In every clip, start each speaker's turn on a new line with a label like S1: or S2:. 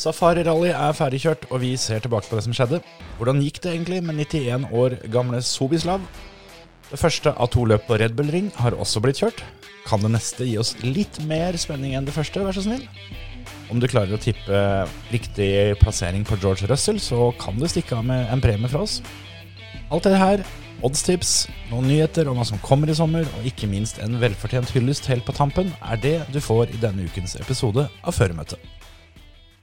S1: Safari Rally er ferdigkjørt, og vi ser tilbake på det som skjedde. Hvordan gikk det egentlig med 91 år gamle Sobislav? Det første av to løp på Red Bull Ring har også blitt kjørt. Kan det neste gi oss litt mer spenning enn det første, vær så snill? Om du klarer å tippe riktig plassering på George Russell, så kan du stikke av med en premie fra oss. Alt det her, oddstips, noen nyheter om hva som kommer i sommer, og ikke minst en velfortjent hyllest helt på tampen, er det du får i denne ukens episode av Føremøtet.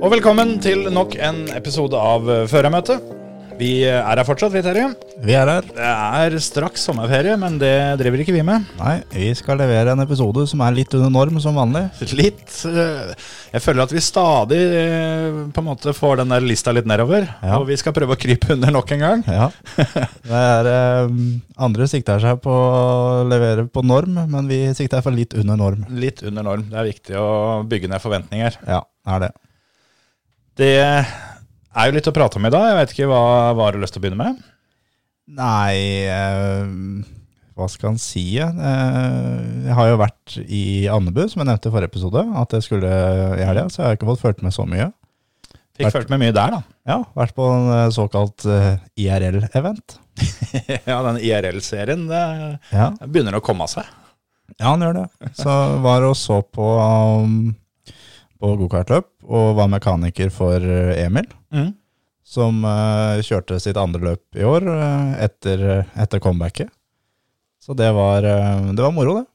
S1: Og velkommen til nok en episode av eh, Førermøtet. Vi er her fortsatt, vi, Terje.
S2: Vi er her.
S1: Det er straks sommerferie, men det driver ikke vi med.
S2: Nei, vi skal levere en episode som er litt under norm som vanlig.
S1: Litt eh, Jeg føler at vi stadig eh, på en måte får den der lista litt nedover.
S2: Ja.
S1: Og vi skal prøve å krype under nok en gang.
S2: Ja. Det er, eh, andre sikter seg på å levere på norm, men vi sikter for litt under norm.
S1: Litt under norm. Det er viktig å bygge ned forventninger.
S2: Ja, det er det.
S1: Det er jo litt å prate om i dag. Jeg vet ikke hva, hva har du lyst til å begynne med?
S2: Nei, eh, hva skal han si? Eh, jeg har jo vært i Andebu, som jeg nevnte i forrige episode, at jeg skulle i helga, så jeg har ikke fått følt med så mye.
S1: Fikk
S2: Vært-
S1: følt med mye der, da.
S2: Ja, vært på en eh, såkalt uh, IRL-event.
S1: ja, den IRL-serien det
S2: Ja.
S1: begynner å komme av seg.
S2: Ja, han gjør det. Så var og så på, um, på gokartløp, og var mekaniker for uh, Emil,
S1: Mm.
S2: som uh, kjørte sitt andre løp i år uh, etter, etter comebacket. Så det var, uh, det var moro, det.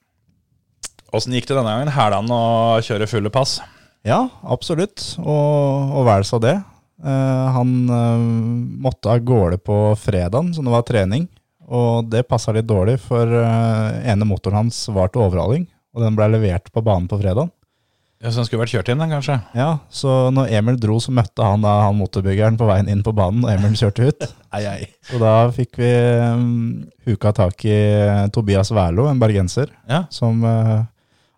S1: Åssen gikk det denne gangen? Hæla han å kjøre fulle pass?
S2: Ja, absolutt, og, og vel så det. Han måtte av gårde på fredagen, så det var trening, og det passa litt dårlig, for ene motoren hans var til overhaling, og den ble levert på banen på fredagen.
S1: Ja, Så han skulle vært kjørt inn, den, kanskje?
S2: Ja, så når Emil dro, så møtte han da han motorbyggeren på veien inn på banen, og Emil kjørte ut.
S1: Ei, ei.
S2: Så da fikk vi um, huka tak i eh, Tobias Wærlo, en bergenser,
S1: Ja.
S2: som uh,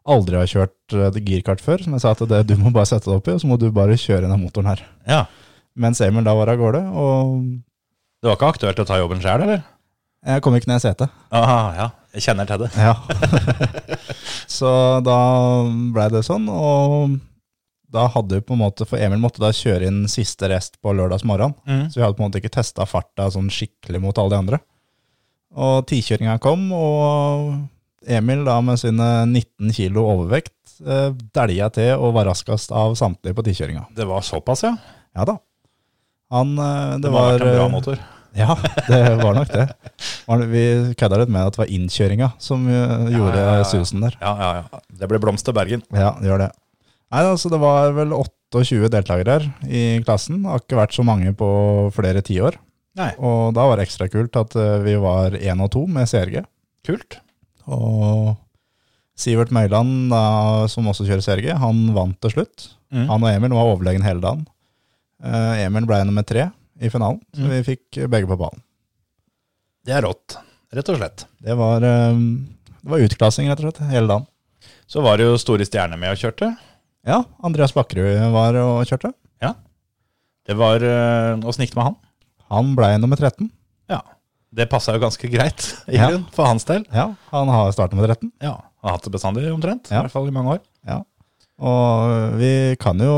S2: aldri har kjørt uh, girkart før. Som jeg sa til det, du må bare sette deg oppi, og så må du bare kjøre denne motoren her.
S1: ja.
S2: Mens Emil da var av gårde, og
S1: Det var ikke aktuelt å ta jobben sjøl, eller?
S2: Jeg kom ikke ned i setet.
S1: Aha, ja. Jeg kjenner til det.
S2: Ja. så da blei det sånn, og da hadde vi på en måte, for Emil måtte da kjøre inn siste rest på lørdags morgen.
S1: Mm.
S2: Så vi hadde på en måte ikke testa farta sånn skikkelig mot alle de andre. Og tikjøringa kom, og Emil da med sine 19 kilo overvekt eh, dælja til og var raskest av samtlige på tikjøringa.
S1: Det var såpass, ja.
S2: Ja da. Han eh,
S1: Det
S2: Det
S1: må ha
S2: var
S1: vært en bra
S2: eh,
S1: motor.
S2: Ja, det var nok det. Vi kødda litt med at det var innkjøringa som eh, gjorde
S1: ja, ja, ja.
S2: susen der.
S1: Ja, ja, ja. Det ble blomst til Bergen.
S2: Ja, det gjør det. Nei, altså Det var vel 28 deltakere her i klassen. Det har ikke vært så mange på flere tiår. Og da var det ekstra kult at eh, vi var én og to med CRG.
S1: kult.
S2: Og Sivert Møyland, som også kjører CRG, han vant til slutt.
S1: Mm.
S2: Han og Emil var overlegen hele dagen. Eh, Emil ble nummer tre i finalen, så
S1: Mm.
S2: vi fikk begge på ballen.
S1: Det er rått, rett og slett.
S2: Det var, eh, det var utklassing, rett og slett, hele dagen.
S1: Så var det jo store stjerner med og kjørte.
S2: Ja, Andreas Bakkerud var og kjørte.
S1: Det var Åssen gikk det med han?
S2: Han ble nummer 13.
S1: Ja. Det passa jo ganske greit i
S2: Ja.
S1: grunn, for hans del.
S2: Ja, han har startet med 13.
S1: Ja, Han har hatt det bestandig omtrent.
S2: Ja.
S1: I hvert fall i mange år.
S2: Ja. Og vi kan jo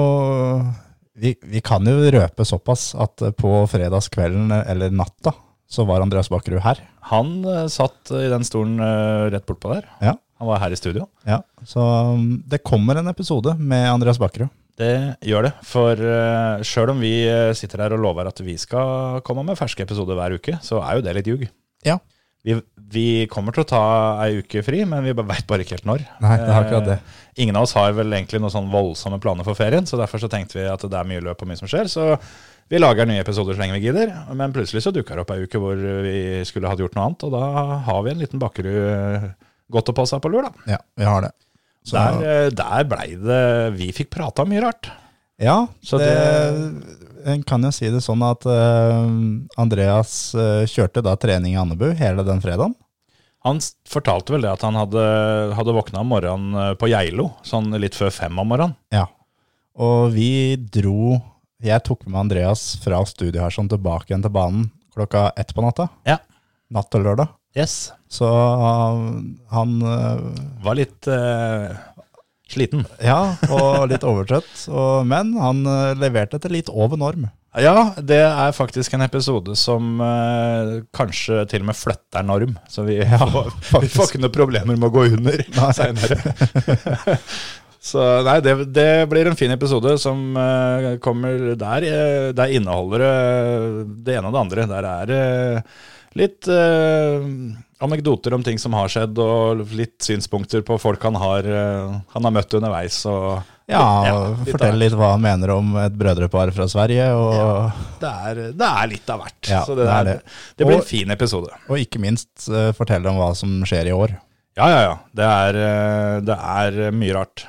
S2: vi, vi kan jo røpe såpass at på fredagskvelden eller natta så var Andreas Bakkerud her.
S1: Han uh, satt i den stolen uh, rett bortpå der.
S2: Ja.
S1: Han var her i studio.
S2: Ja, Så um, det kommer en episode med Andreas Bakkerud.
S1: Det gjør det. For uh, sjøl om vi sitter her og lover at vi skal komme med ferske episoder hver uke, så er jo det litt ljug.
S2: Ja.
S1: Vi, vi kommer til å ta ei uke fri, men vi veit bare ikke helt når.
S2: Nei, det er akkurat det.
S1: Eh, Ingen av oss har vel egentlig noen sånn voldsomme planer for ferien, så derfor så tenkte vi at det er mye løp og mye som skjer. Så vi lager nye episoder så lenge vi gidder. Men plutselig så dukker det opp ei uke hvor vi skulle hatt gjort noe annet, og da har vi en liten Bakkerud godt å passe på lur, da.
S2: Ja, vi har det. Så-
S1: Der, eh, der blei det Vi fikk prata mye rart.
S2: Ja,
S1: Så
S2: det, en kan jo si det sånn at uh, Andreas uh, kjørte da trening i Andebu hele den fredagen.
S1: Han fortalte vel det at han hadde, hadde våkna om morgenen eh, på Geilo, sånn litt før fem om morgenen.
S2: Ja. Og vi dro Jeg tok med Andreas fra studio her sånn tilbake igjen til banen klokka ett på natta.
S1: Ja.
S2: Natt til lørdag.
S1: Yes.
S2: Så uh, han
S1: Var litt sliten.
S2: Ja, og litt overtrøtt. Og, men han uh, leverte etter litt over norm.
S1: Ja, det er faktisk en episode som eh, kanskje til og med flytter norm. Så vi,
S2: Ja,
S1: får, vi får ikke noen problemer med å gå under seinere. Så nei, det, det blir en fin episode som eh, kommer der. eh, der inneholder det det ene og det andre. Der er det litt eh, anekdoter om ting som har skjedd, og litt synspunkter på folk han har, eh, han har møtt underveis. Og,
S2: Ja,
S1: Ja, litt
S2: Fortell litt hva han mener om et brødrepar fra Sverige. Og,
S1: det, er, det er litt av hvert.
S2: Ja,
S1: så det,
S2: det er det.
S1: blir
S2: Og-
S1: en fin episode.
S2: og ikke minst uh, fortelle om hva som skjer i år.
S1: Ja, ja, ja. Det er, eh, det er mye rart.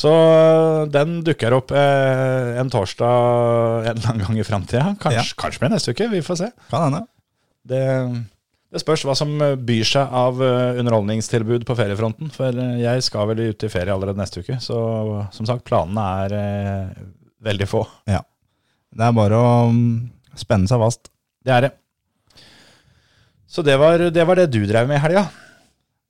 S1: Så eh, den dukker opp eh, en torsdag en eller annen gang i framtida. Kanskje,
S2: Ja.
S1: kanskje blir neste uke, vi får se.
S2: Kan hende.
S1: Det, det spørs hva som byr seg av eh, underholdningstilbud på feriefronten. For eh, jeg skal vel ut i ferie allerede neste uke, så som sagt, planene er eh, veldig få.
S2: Ja. Det er bare å um, spenne seg fast.
S1: Det er det. Så det var det, var det du drev med i helga.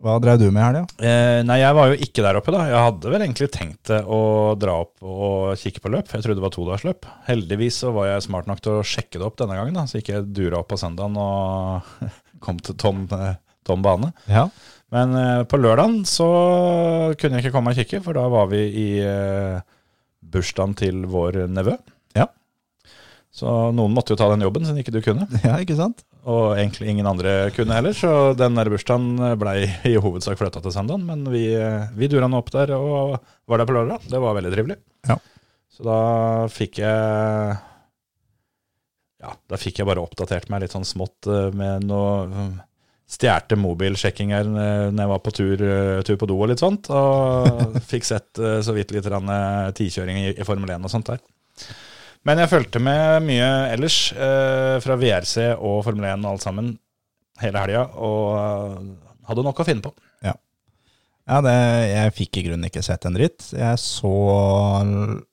S2: Hva drev du med i helga?
S1: Eh, nei, jeg var jo ikke der oppe, da. Jeg hadde vel egentlig tenkt å dra opp og kikke på løp. Jeg trodde det var todagersløp. Heldigvis så var jeg smart nok til å sjekke det opp denne gangen, da, så ikke jeg dura opp på søndagen og kom til tom, eh, tom bane.
S2: Ja.
S1: Men eh, på lørdagen så kunne jeg ikke komme og kikke, for da var vi i eh, bursdagen til vår nevø.
S2: Ja.
S1: Så noen måtte jo ta den jobben, siden ikke du kunne.
S2: ja, ikke sant?
S1: Og egentlig ingen andre kunne heller, så den der bursdagen blei i hovedsak flytta til søndagen. Men vi, vi dura nå opp der og var der på lørdag. Det var veldig trivelig.
S2: Ja.
S1: Så da fikk jeg Ja, da fikk jeg bare oppdatert meg litt sånn smått eh, med noe Stjerte mobilsjekkinger her når jeg var på tur, eh, tur på do og litt sånt. Og fikk sett eh, så vidt litt grann, eh, tidkjøring i, i Formel 1 og sånt der. Men jeg fulgte med mye ellers eh, fra VRC og Formel 1 og alt sammen hele helga, og eh, hadde nok å finne på.
S2: Ja, det, jeg fikk i grunnen ikke sett en dritt. Jeg så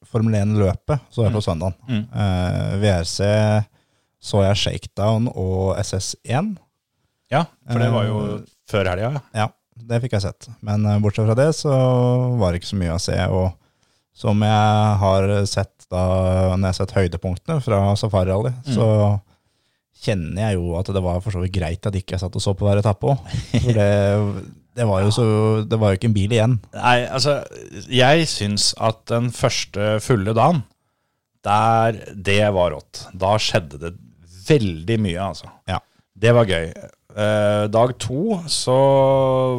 S2: Formel 1-løpet så jeg på søndagen.
S1: Mm.
S2: Eh, VRC så jeg Shakedown og SS1.
S1: Ja, for det var jo
S2: Eh,
S1: før helga. Ja.
S2: Ja, det fikk jeg sett. Men eh, bortsett fra det så var det ikke så mye å se. Og som jeg har sett da, når jeg har sett høydepunktene fra Safari Rally, så kjenner jeg jo at det var for så vidt greit at ikke jeg satt og så på hver etappe òg. For det, det var jo så Det var jo ikke en bil igjen.
S1: Nei, altså, jeg syns at den første fulle dagen, der Det var rått. Da skjedde det veldig mye, altså.
S2: Ja.
S1: Det var gøy. Eh, dag to så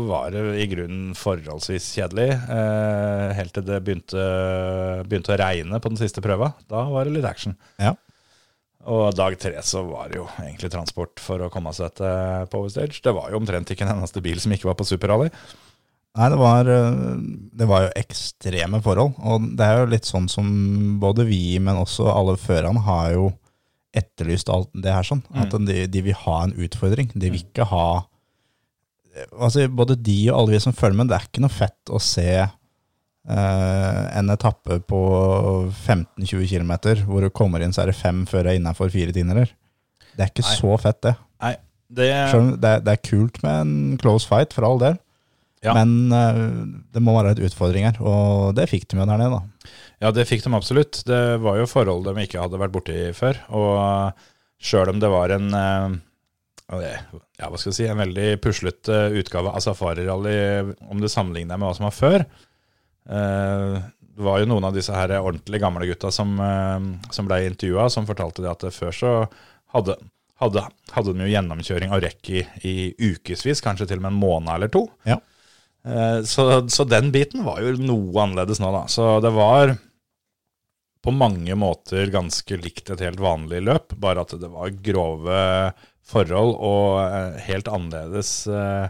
S1: var det i grunnen forholdsvis kjedelig. Eh, helt til det begynte, begynte å regne på den siste prøva. Da var det litt action.
S2: Ja.
S1: Og dag tre så var det jo egentlig transport for å komme seg til Power Stage. Det var jo omtrent ikke en eneste bil som ikke var på superrally.
S2: Nei, det var, eh, det var jo ekstreme forhold. Og det er jo litt sånn som både vi, men også alle førerne har jo etterlyst alt det her sånn. At de, de vil ha en utfordring. De vil ikke ha Altså, både de og alle vi som følger med, det er ikke noe fett å se eh, en etappe på 15-20 km hvor du kommer inn, så er det fem før det er innafor fire timer. Det er ikke
S1: Nei.
S2: så fett, det.
S1: Nei, det
S2: Selv det, det er kult med en close fight, for all del.
S1: Ja.
S2: Men eh, det må være et utfordring her, og det fikk de jo der nede, da.
S1: Ja, det fikk de absolutt. Det var jo forhold de ikke hadde vært borti før. Og sjøl om det var en eh, ja, hva skal jeg si, en veldig puslete utgave av Safari Rally, om du sammenligner med hva som var før eh, Det var jo noen av disse her ordentlig gamle gutta som, eh, som ble intervjua, som fortalte det at før så hadde, hadde, hadde de jo gjennomkjøring av rekk i, i ukevis, kanskje til og med en måned eller to.
S2: Ja.
S1: Eh, Så, så den biten var jo noe annerledes nå, da. Så det var på mange måter ganske likt et helt vanlig løp, bare at det var grove forhold og eh, helt annerledes eh,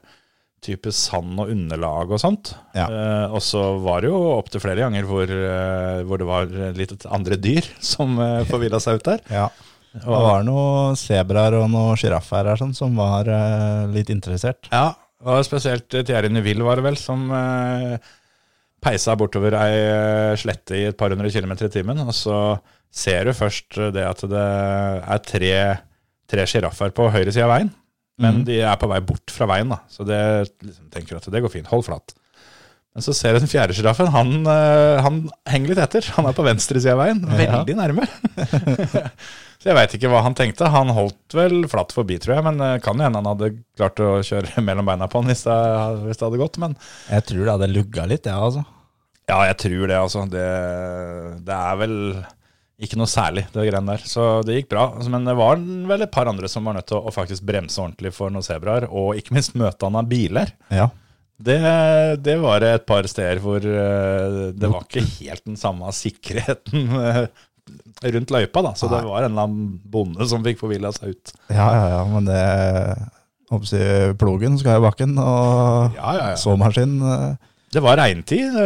S1: type sand og underlag og sånt.
S2: Ja.
S1: Eh, og så var det jo opptil flere ganger hvor, eh, hvor det var litt andre dyr som uh, forvilla seg ut der.
S2: Ja. Det var noen sebraer og noen sjiraffer som var eh, litt interessert.
S1: Ja, og spesielt Thierry Neville, var det vel, som eh, peisa bortover ei eh, slette i et par hundre kilometer i timen. Og så ser du først det at det er tre, tre sjiraffer på høyre side av veien. Men de er på vei bort fra veien, da. Så det liksom, tenker at det går fint. Hold flat. Men så ser du den fjerde sjiraffen. Han, eh, han henger litt etter. Han er på venstre side av veien. Veldig nærme. så jeg veit ikke hva han tenkte. Han holdt vel flatt forbi, tror jeg. Men det kan jo hende han hadde klart å kjøre mellom beina på han hvis det, hvis det hadde gått. Men
S2: Jeg tror det hadde lugga litt, ja, altså.
S1: ja, jeg tror det, altså. Det, det er vel ikke noe særlig, det greiene der. Så det gikk bra. Altså, Men det var vel et par andre som var nødt til å, å faktisk bremse ordentlig for noen sebraer, og ikke minst møte han av biler.
S2: Ja.
S1: Det, det var et par steder hvor eh, det var ikke helt den samme sikkerheten eh, rundt løypa, da. Så det var en eller annen bonde som fikk forvilla seg ut.
S2: Ja, ja, ja, men det jeg, Plogen skal i bakken, og
S1: Ja, ja, ja.
S2: såmaskin eh,
S1: Det var regntid.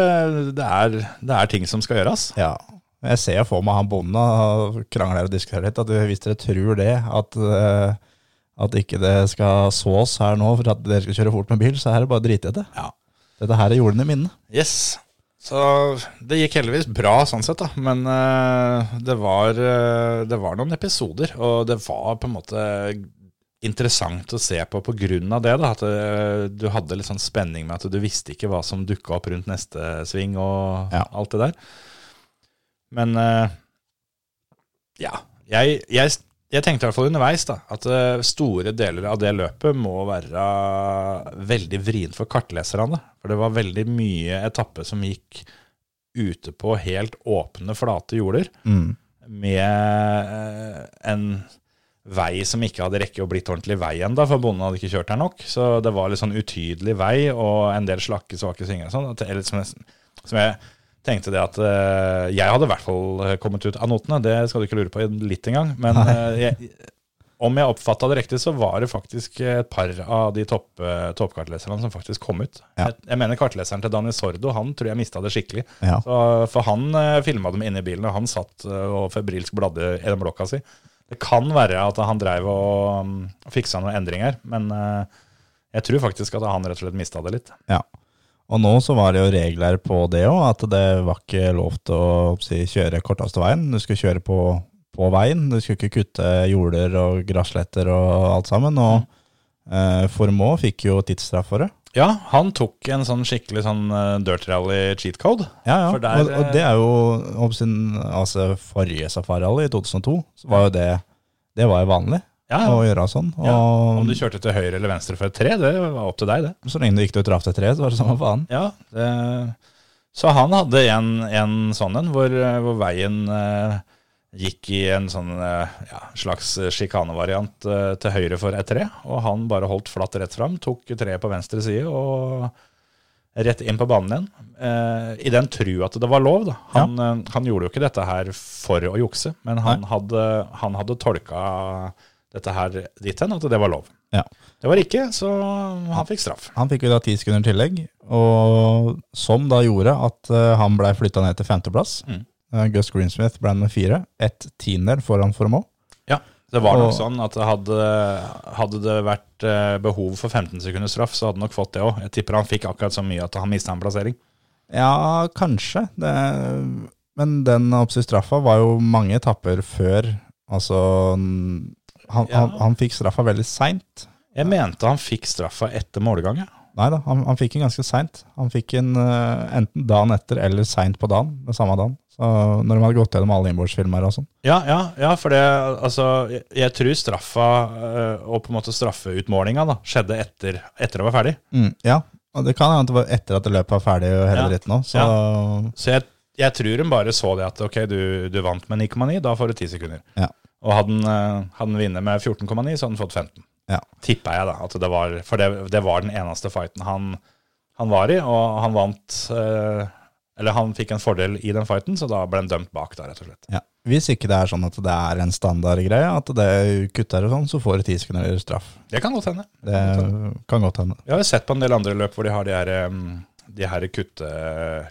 S1: Det er, det er ting som skal gjøres.
S2: Ja. Jeg ser for meg han bonden og krangler og diskuterer litt, at hvis dere tror det, at, at ikke det skal sås her nå for at dere skal kjøre fort med bil, så er det bare å drite i det.
S1: Ja.
S2: Dette her er jordene i minnet.
S1: Yes. Så det gikk heldigvis bra sånn sett, da. Men uh, det, var, uh, det var noen episoder, og det var på en måte interessant å se på av det. da, At eh, du hadde litt sånn spenning med at du visste ikke hva som dukka opp rundt neste sving og
S2: Ja.
S1: alt det der. Men ja. Jeg, jeg, jeg tenkte i hvert fall underveis da, at eh, store deler av det løpet må være veldig vrient for kartleserne. For det var veldig mye etappe som gikk ute på helt åpne, flate jorder.
S2: Mm.
S1: Med eh, en vei som ikke hadde rekke å blitt ordentlig vei ennå, for bonden hadde ikke kjørt her nok. Så det var litt sånn utydelig vei og en del slakke, svake svinger og sånn. som jeg tenkte det at uh, jeg hadde i hvert fall kommet ut av notene, det skal du ikke lure på litt engang. Men uh, jeg, om jeg oppfatta det riktig, så var det faktisk et par av de topp, eh, toppkartleserne som faktisk kom ut.
S2: Ja.
S1: Jeg, jeg mener kartleseren til Daniel Sordo, han tror jeg mista det skikkelig.
S2: Ja.
S1: Så, for han uh, filma dem inne i bilen, og han satt eh, og febrilsk bladde i den blokka si. Det kan være at han dreiv og um, fiksa noen endringer, men eh, jeg tror faktisk at han rett og slett mista det litt.
S2: Ja. Og nå så var det jo regler på det òg, at det var ikke lov til å si, kjøre korteste veien. Du skulle kjøre på, på veien, du skulle ikke kutte jorder og grassletter og alt sammen. Og eh, Formå fikk jo tidsstraff for det.
S1: Ja, han tok en sånn skikkelig sånn eh, dirt rally cheat code.
S2: Ja, ja.
S1: Der,
S2: og, og det er jo om sin, altså forrige safari-rally i 2002, så var jo det det var jo vanlig
S1: Ja,
S2: å gjøre sånn. Og
S1: Ja, Om du kjørte til høyre eller venstre for et tre, det var opp til deg, det.
S2: så lenge du gikk ut og traff et tre, så var det samme faen.
S1: Ja, det, Så han hadde en, en sånn en hvor, hvor veien eh, gikk i en sånn eh, ja, slags sjikanevariant eh, til høyre for et tre. Og han bare holdt flatt rett fram, tok treet på venstre side og rett inn på banen igjen. Eh, I den tru at det var lov. da. Han, ja. han gjorde jo ikke dette her for å jukse, men han hadde, han hadde tolka dette her dit hen at det var lov.
S2: Ja.
S1: Det var ikke, så han fikk straff.
S2: Han fikk jo da ti sekunder tillegg, og som da gjorde at eh, han blei flytta ned til femteplass.
S1: Mm.
S2: Eh, Gus Greensmith ble nummer fire, ett tiendedel foran Formå.
S1: Ja, det var nok
S2: Og-
S1: sånn at hadde, hadde det vært eh, behov for 15 sekunders straff, så hadde han nok fått det òg. Jeg tipper han fikk akkurat så mye at han mista en plassering.
S2: Ja, kanskje. Det, men den straffa var jo mange etapper før. Altså han,
S1: Ja.
S2: han, han fikk straffa veldig seint.
S1: Jeg mente han fikk straffa etter målgang. ja.
S2: Nei da, han, han fikk den ganske seint. Han fikk den uh, enten dagen etter eller seint på dagen. Den samme dagen. Så når de hadde gått gjennom alle innbordsfilmer og sånn.
S1: Ja, ja, ja, for det Altså, jeg, jeg tror straffa uh, og på en måte straffeutmålinga da, skjedde etter, etter det var ferdig.
S2: Mm, ja, og det kan hende det var etter at løpet var ferdig og hele
S1: Ja.
S2: dritten òg. Så
S1: Så jeg, jeg tror hun bare så det at ok, du, du vant med 9,9, da får du 10 sekunder.
S2: Ja.
S1: Og hadde han, eh, vunnet med 14,9, så hadde han fått 15.
S2: Ja.
S1: Tippa jeg, da. At det var, for det, det var den eneste fighten han, han var i, og han vant eh, Eller han fikk en fordel i den fighten, så da ble han dømt bak, da, rett og slett.
S2: Ja. Hvis ikke det er sånn at det er en standardgreie, at det kutter og sånn, så får du ti sekunder straff.
S1: Det kan godt hende.
S2: Det kan godt hende.
S1: Vi har jo sett på en del andre løp hvor de har de her, em, de her kutte,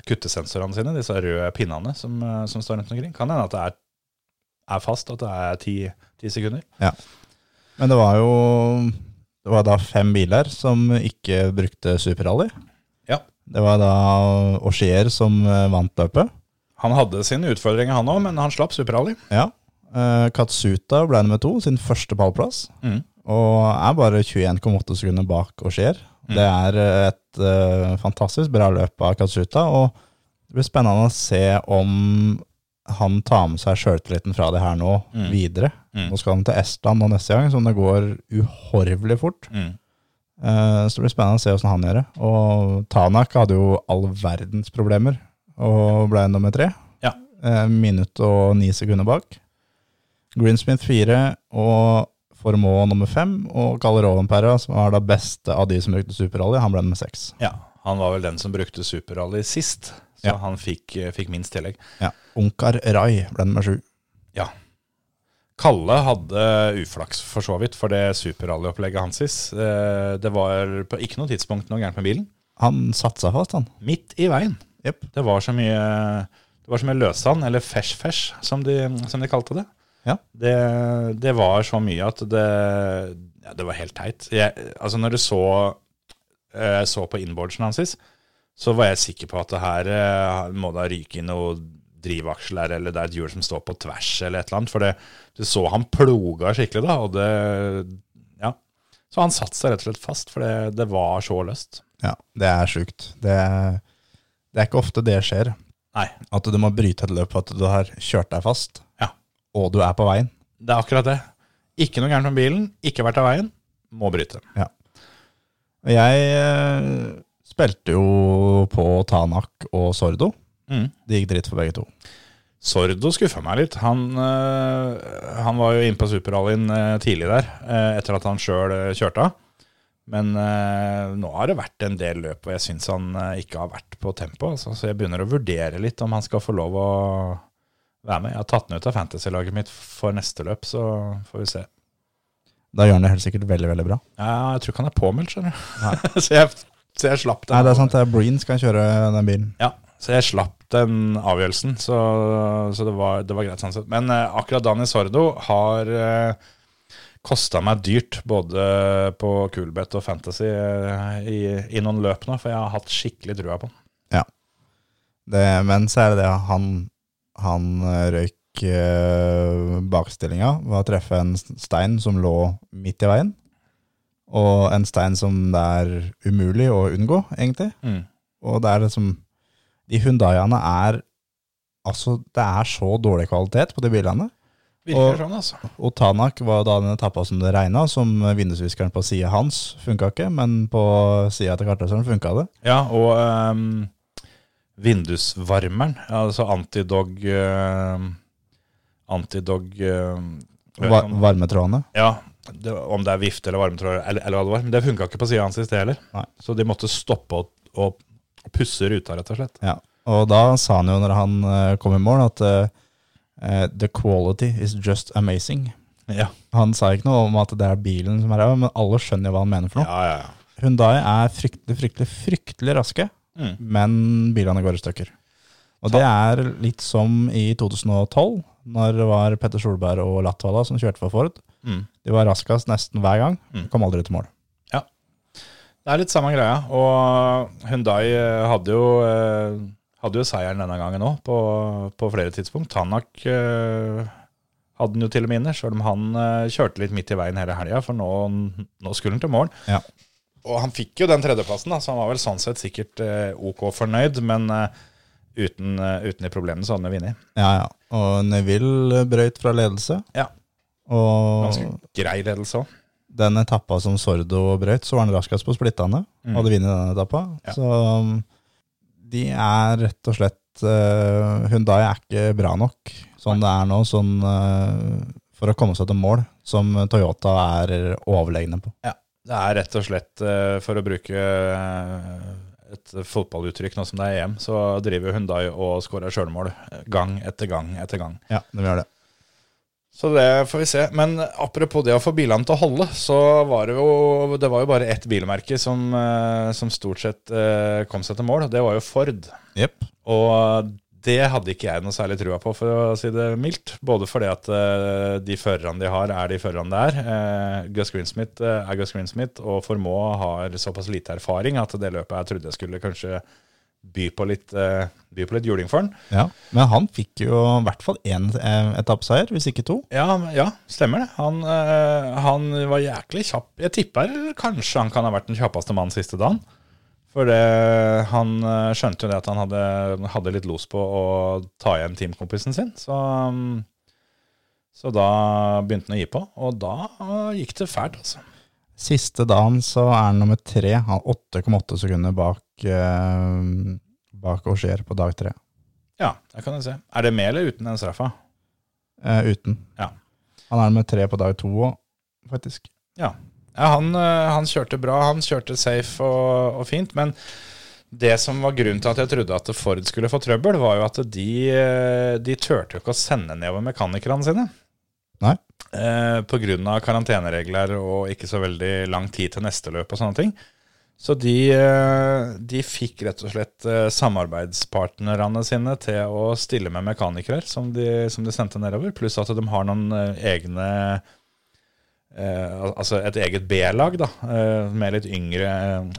S1: kuttesensorene sine, disse røde pinnene som, eh, som står rundt omkring. Kan hende at det er, er fast, at det er ti, ti sekunder.
S2: Men det var jo det var da fem biler som ikke brukte superrally.
S1: Ja.
S2: Det var da Auxier som eh, vant løpet.
S1: Han hadde sine utfordringer, han òg, men han slapp superrally.
S2: Ja. Eh, Katsuta ble nummer to, sin første pallplass.
S1: Mm.
S2: Og er bare 21,8 sekunder bak Auxier. Det er eh, et uh, fantastisk bra løp av Katsuta, og det blir spennende å se om han tar med seg sjøltilliten fra det her nå videre.
S1: Mm.
S2: Nå skal han til Estland nå neste gang, som det går uhorvelig fort.
S1: Mm.
S2: Eh, Så det blir spennende å se hvordan han gjør det. Og Tanak hadde jo all verdens problemer og ble nummer tre.
S1: Ja.
S2: Uh, Minutt og ni sekunder bak. Greensmith fire og Formå nummer fem. Og Kalle Rovenpera, som var da beste av de som brukte superrally, han ble nummer seks.
S1: Ja, han var vel den som brukte superrally sist, så
S2: Ja.
S1: han fikk, fikk minst tillegg.
S2: Ja. Onkar Rai ble nummer sju.
S1: Ja. Kalle hadde uflaks for så vidt for det superrallyopplegget hans. Eh, Det var på ikke noe tidspunkt noe gærent med bilen.
S2: Han satsa fast, han.
S1: Midt i veien.
S2: Yep.
S1: Det var så mye det var så mye eller fesh-fesh, som, som de kalte det.
S2: Ja.
S1: Det, det var så mye at det, ja, det var helt teit. Jeg, altså når du så, jeg så på inboardsen hans, så var jeg sikker på at det her eh, må da ryke i noe drivaksler, eller det er et hjul som står på tvers, eller et eller annet. For det, du så han ploga skikkelig, da, og det Ja. Så han satte seg rett og slett fast, for det, det var så løst.
S2: Ja, det er sjukt. Det, det er ikke ofte det skjer.
S1: Nei.
S2: At du må bryte et løp at du har kjørt deg fast. Og du er på veien.
S1: Det er akkurat det. Ikke noe gærent med bilen, ikke vært av veien, må bryte.
S2: Ja. Jeg eh, spilte jo på Tanak og Sordo.
S1: Mm.
S2: Det gikk dritt for begge to.
S1: Sordo skuffa meg litt. Han, øh, han var jo inne på superrallyen øh, tidlig der, etter at han sjøl kjørte av. Men nå har det vært en del løp og jeg syns han ikke har vært på tempo. Altså, så jeg begynner å vurdere litt om han skal få lov å være med. Jeg har tatt den ut av fantasy-laget mitt for neste løp, så får vi se.
S2: Da gjør han det helt sikkert veldig, veldig bra.
S1: Ja, jeg tror ikke han er påmeldt, skjønner du. så, jeg, så jeg slapp den.
S2: Nei, det er sant, det er Breen skal kjøre den bilen.
S1: Ja, så jeg slapp den avgjørelsen, så, så det, var, det var greit sånn sett. Men eh, akkurat Dani Sordo har eh, kosta meg dyrt, både på Coolbet og Fantasy, eh, i, i noen løp nå, for jeg har hatt skikkelig trua på den.
S2: Det, men så er det det han, han eh, røyk uh, bakstillinga ved å treffe en stein som lå midt i veien. Og en stein som det er umulig å unngå, egentlig.
S1: Mm.
S2: Og det er liksom De Hundaiene er Altså, det er så dårlig kvalitet på de bilene.
S1: Virker
S2: Og-
S1: sånn, altså.
S2: Og Tanak var da den etappa som det regna, som vindusviskeren på sida hans funka ikke, men på sida til kartløseren funka det.
S1: Ja, og ehm, vindusvarmeren, altså antidog uh, Antidog uh,
S2: varmetrådene.
S1: Ja, det, om det er vifte eller varmetråd eller, eller hva det var. Men det funka ikke på sida hans i sted heller.
S2: Nei.
S1: Så de måtte stoppe og, og pusse ruta, rett og slett.
S2: Ja. Og da sa han jo når han eh, kom i mål, at eh, the quality is just amazing.
S1: Ja,
S2: Han sa ikke noe om at det er bilen som er ræva, men alle skjønner jo hva han mener for noe.
S1: ja, ja. ja.
S2: Hundai er fryktelig, fryktelig, fryktelig raske,
S1: Mm.
S2: men bilene går i stykker. Og det er litt som i 2012, når det var Petter Solberg og Latvala som kjørte for Ford.
S1: Mm.
S2: De var raskest nesten hver gang,
S1: Mm.
S2: kom aldri til mål.
S1: Ja, Det er litt samme greia. Og Hundai eh, hadde jo, eh, hadde jo seieren denne gangen òg, på, på flere tidspunkt. Tanak eh, hadde den jo til og med inne, sjøl om han kjørte litt midt i veien hele helga, for nå, nå skulle han til mål.
S2: Ja.
S1: Og han fikk jo den tredjeplassen, da, så han var vel sånn sett sikkert eh, ok fornøyd, men eh, uten, eh, uten de problemene så hadde han vunnet.
S2: Ja, ja. Og Neville brøyt fra ledelse.
S1: Ja.
S2: Og
S1: Ganske grei ledelse òg.
S2: den etappa som Sordo brøyt, så var han raskest på splittene.
S1: Mm.
S2: Hadde vunnet den etappa.
S1: Ja.
S2: Så um, de er rett og slett uh, Hundai er ikke bra nok sånn det er nå, sånn uh, for å komme seg til mål, som Toyota er overlegne på.
S1: Det er rett og slett, eh, for å bruke eh, et fotballuttrykk nå som det er EM, så driver Hundai og skårer sjølmål gang etter gang etter gang.
S2: Ja, det gjør det.
S1: Så det får vi se. Men apropos det å få bilene til å holde, så var det jo, det var jo bare ett bilmerke som, eh, som stort sett eh, kom seg til mål, det var jo Ford.
S2: Yep.
S1: Og det hadde ikke jeg noe særlig trua på, for å si det mildt. Både fordi at uh, de førerne de har, er de førerne det er. Uh, Gus Greensmith uh, er Gus Greensmith, og Formaux har såpass lite erfaring at det løpet jeg trodde jeg skulle kanskje by på litt, eh, by på litt juling for han.
S2: Ja. Men han fikk jo i hvert fall én eh, etappeseier, hvis ikke to.
S1: Ja, ja, stemmer det. Han, eh, han var jæklig kjapp. Jeg tipper kanskje han kan ha vært den kjappeste mannen siste dagen. For det, han eh, skjønte jo det at han hadde, hadde litt los på å ta igjen teamkompisen sin. Så, mm, så da begynte han å gi på, og da gikk det fælt, altså.
S2: Siste dagen så er han nummer tre. Han har 8,8 sekunder bak, eh, bak Auger på dag tre.
S1: Ja, det kan du se. Er det med eller uten den straffa?
S2: Eh, uten.
S1: Ja.
S2: Han er nummer tre på dag to òg, faktisk.
S1: Ja, ja han, eh, han kjørte bra. Han kjørte safe og, og fint. Men det som var grunnen til at jeg trodde at Ford skulle få trøbbel, var jo at de, eh, de turte jo ikke å sende nedover mekanikerne sine.
S2: Nei.
S1: Eh, av karanteneregler og ikke så veldig lang tid til neste løp og sånne ting. Så de, eh, de fikk rett og slett samarbeidspartnerne sine til å stille med mekanikere som de, som de sendte nedover, pluss at de har noen egne eh, al- Altså et eget B-lag, da, eh, med litt yngre,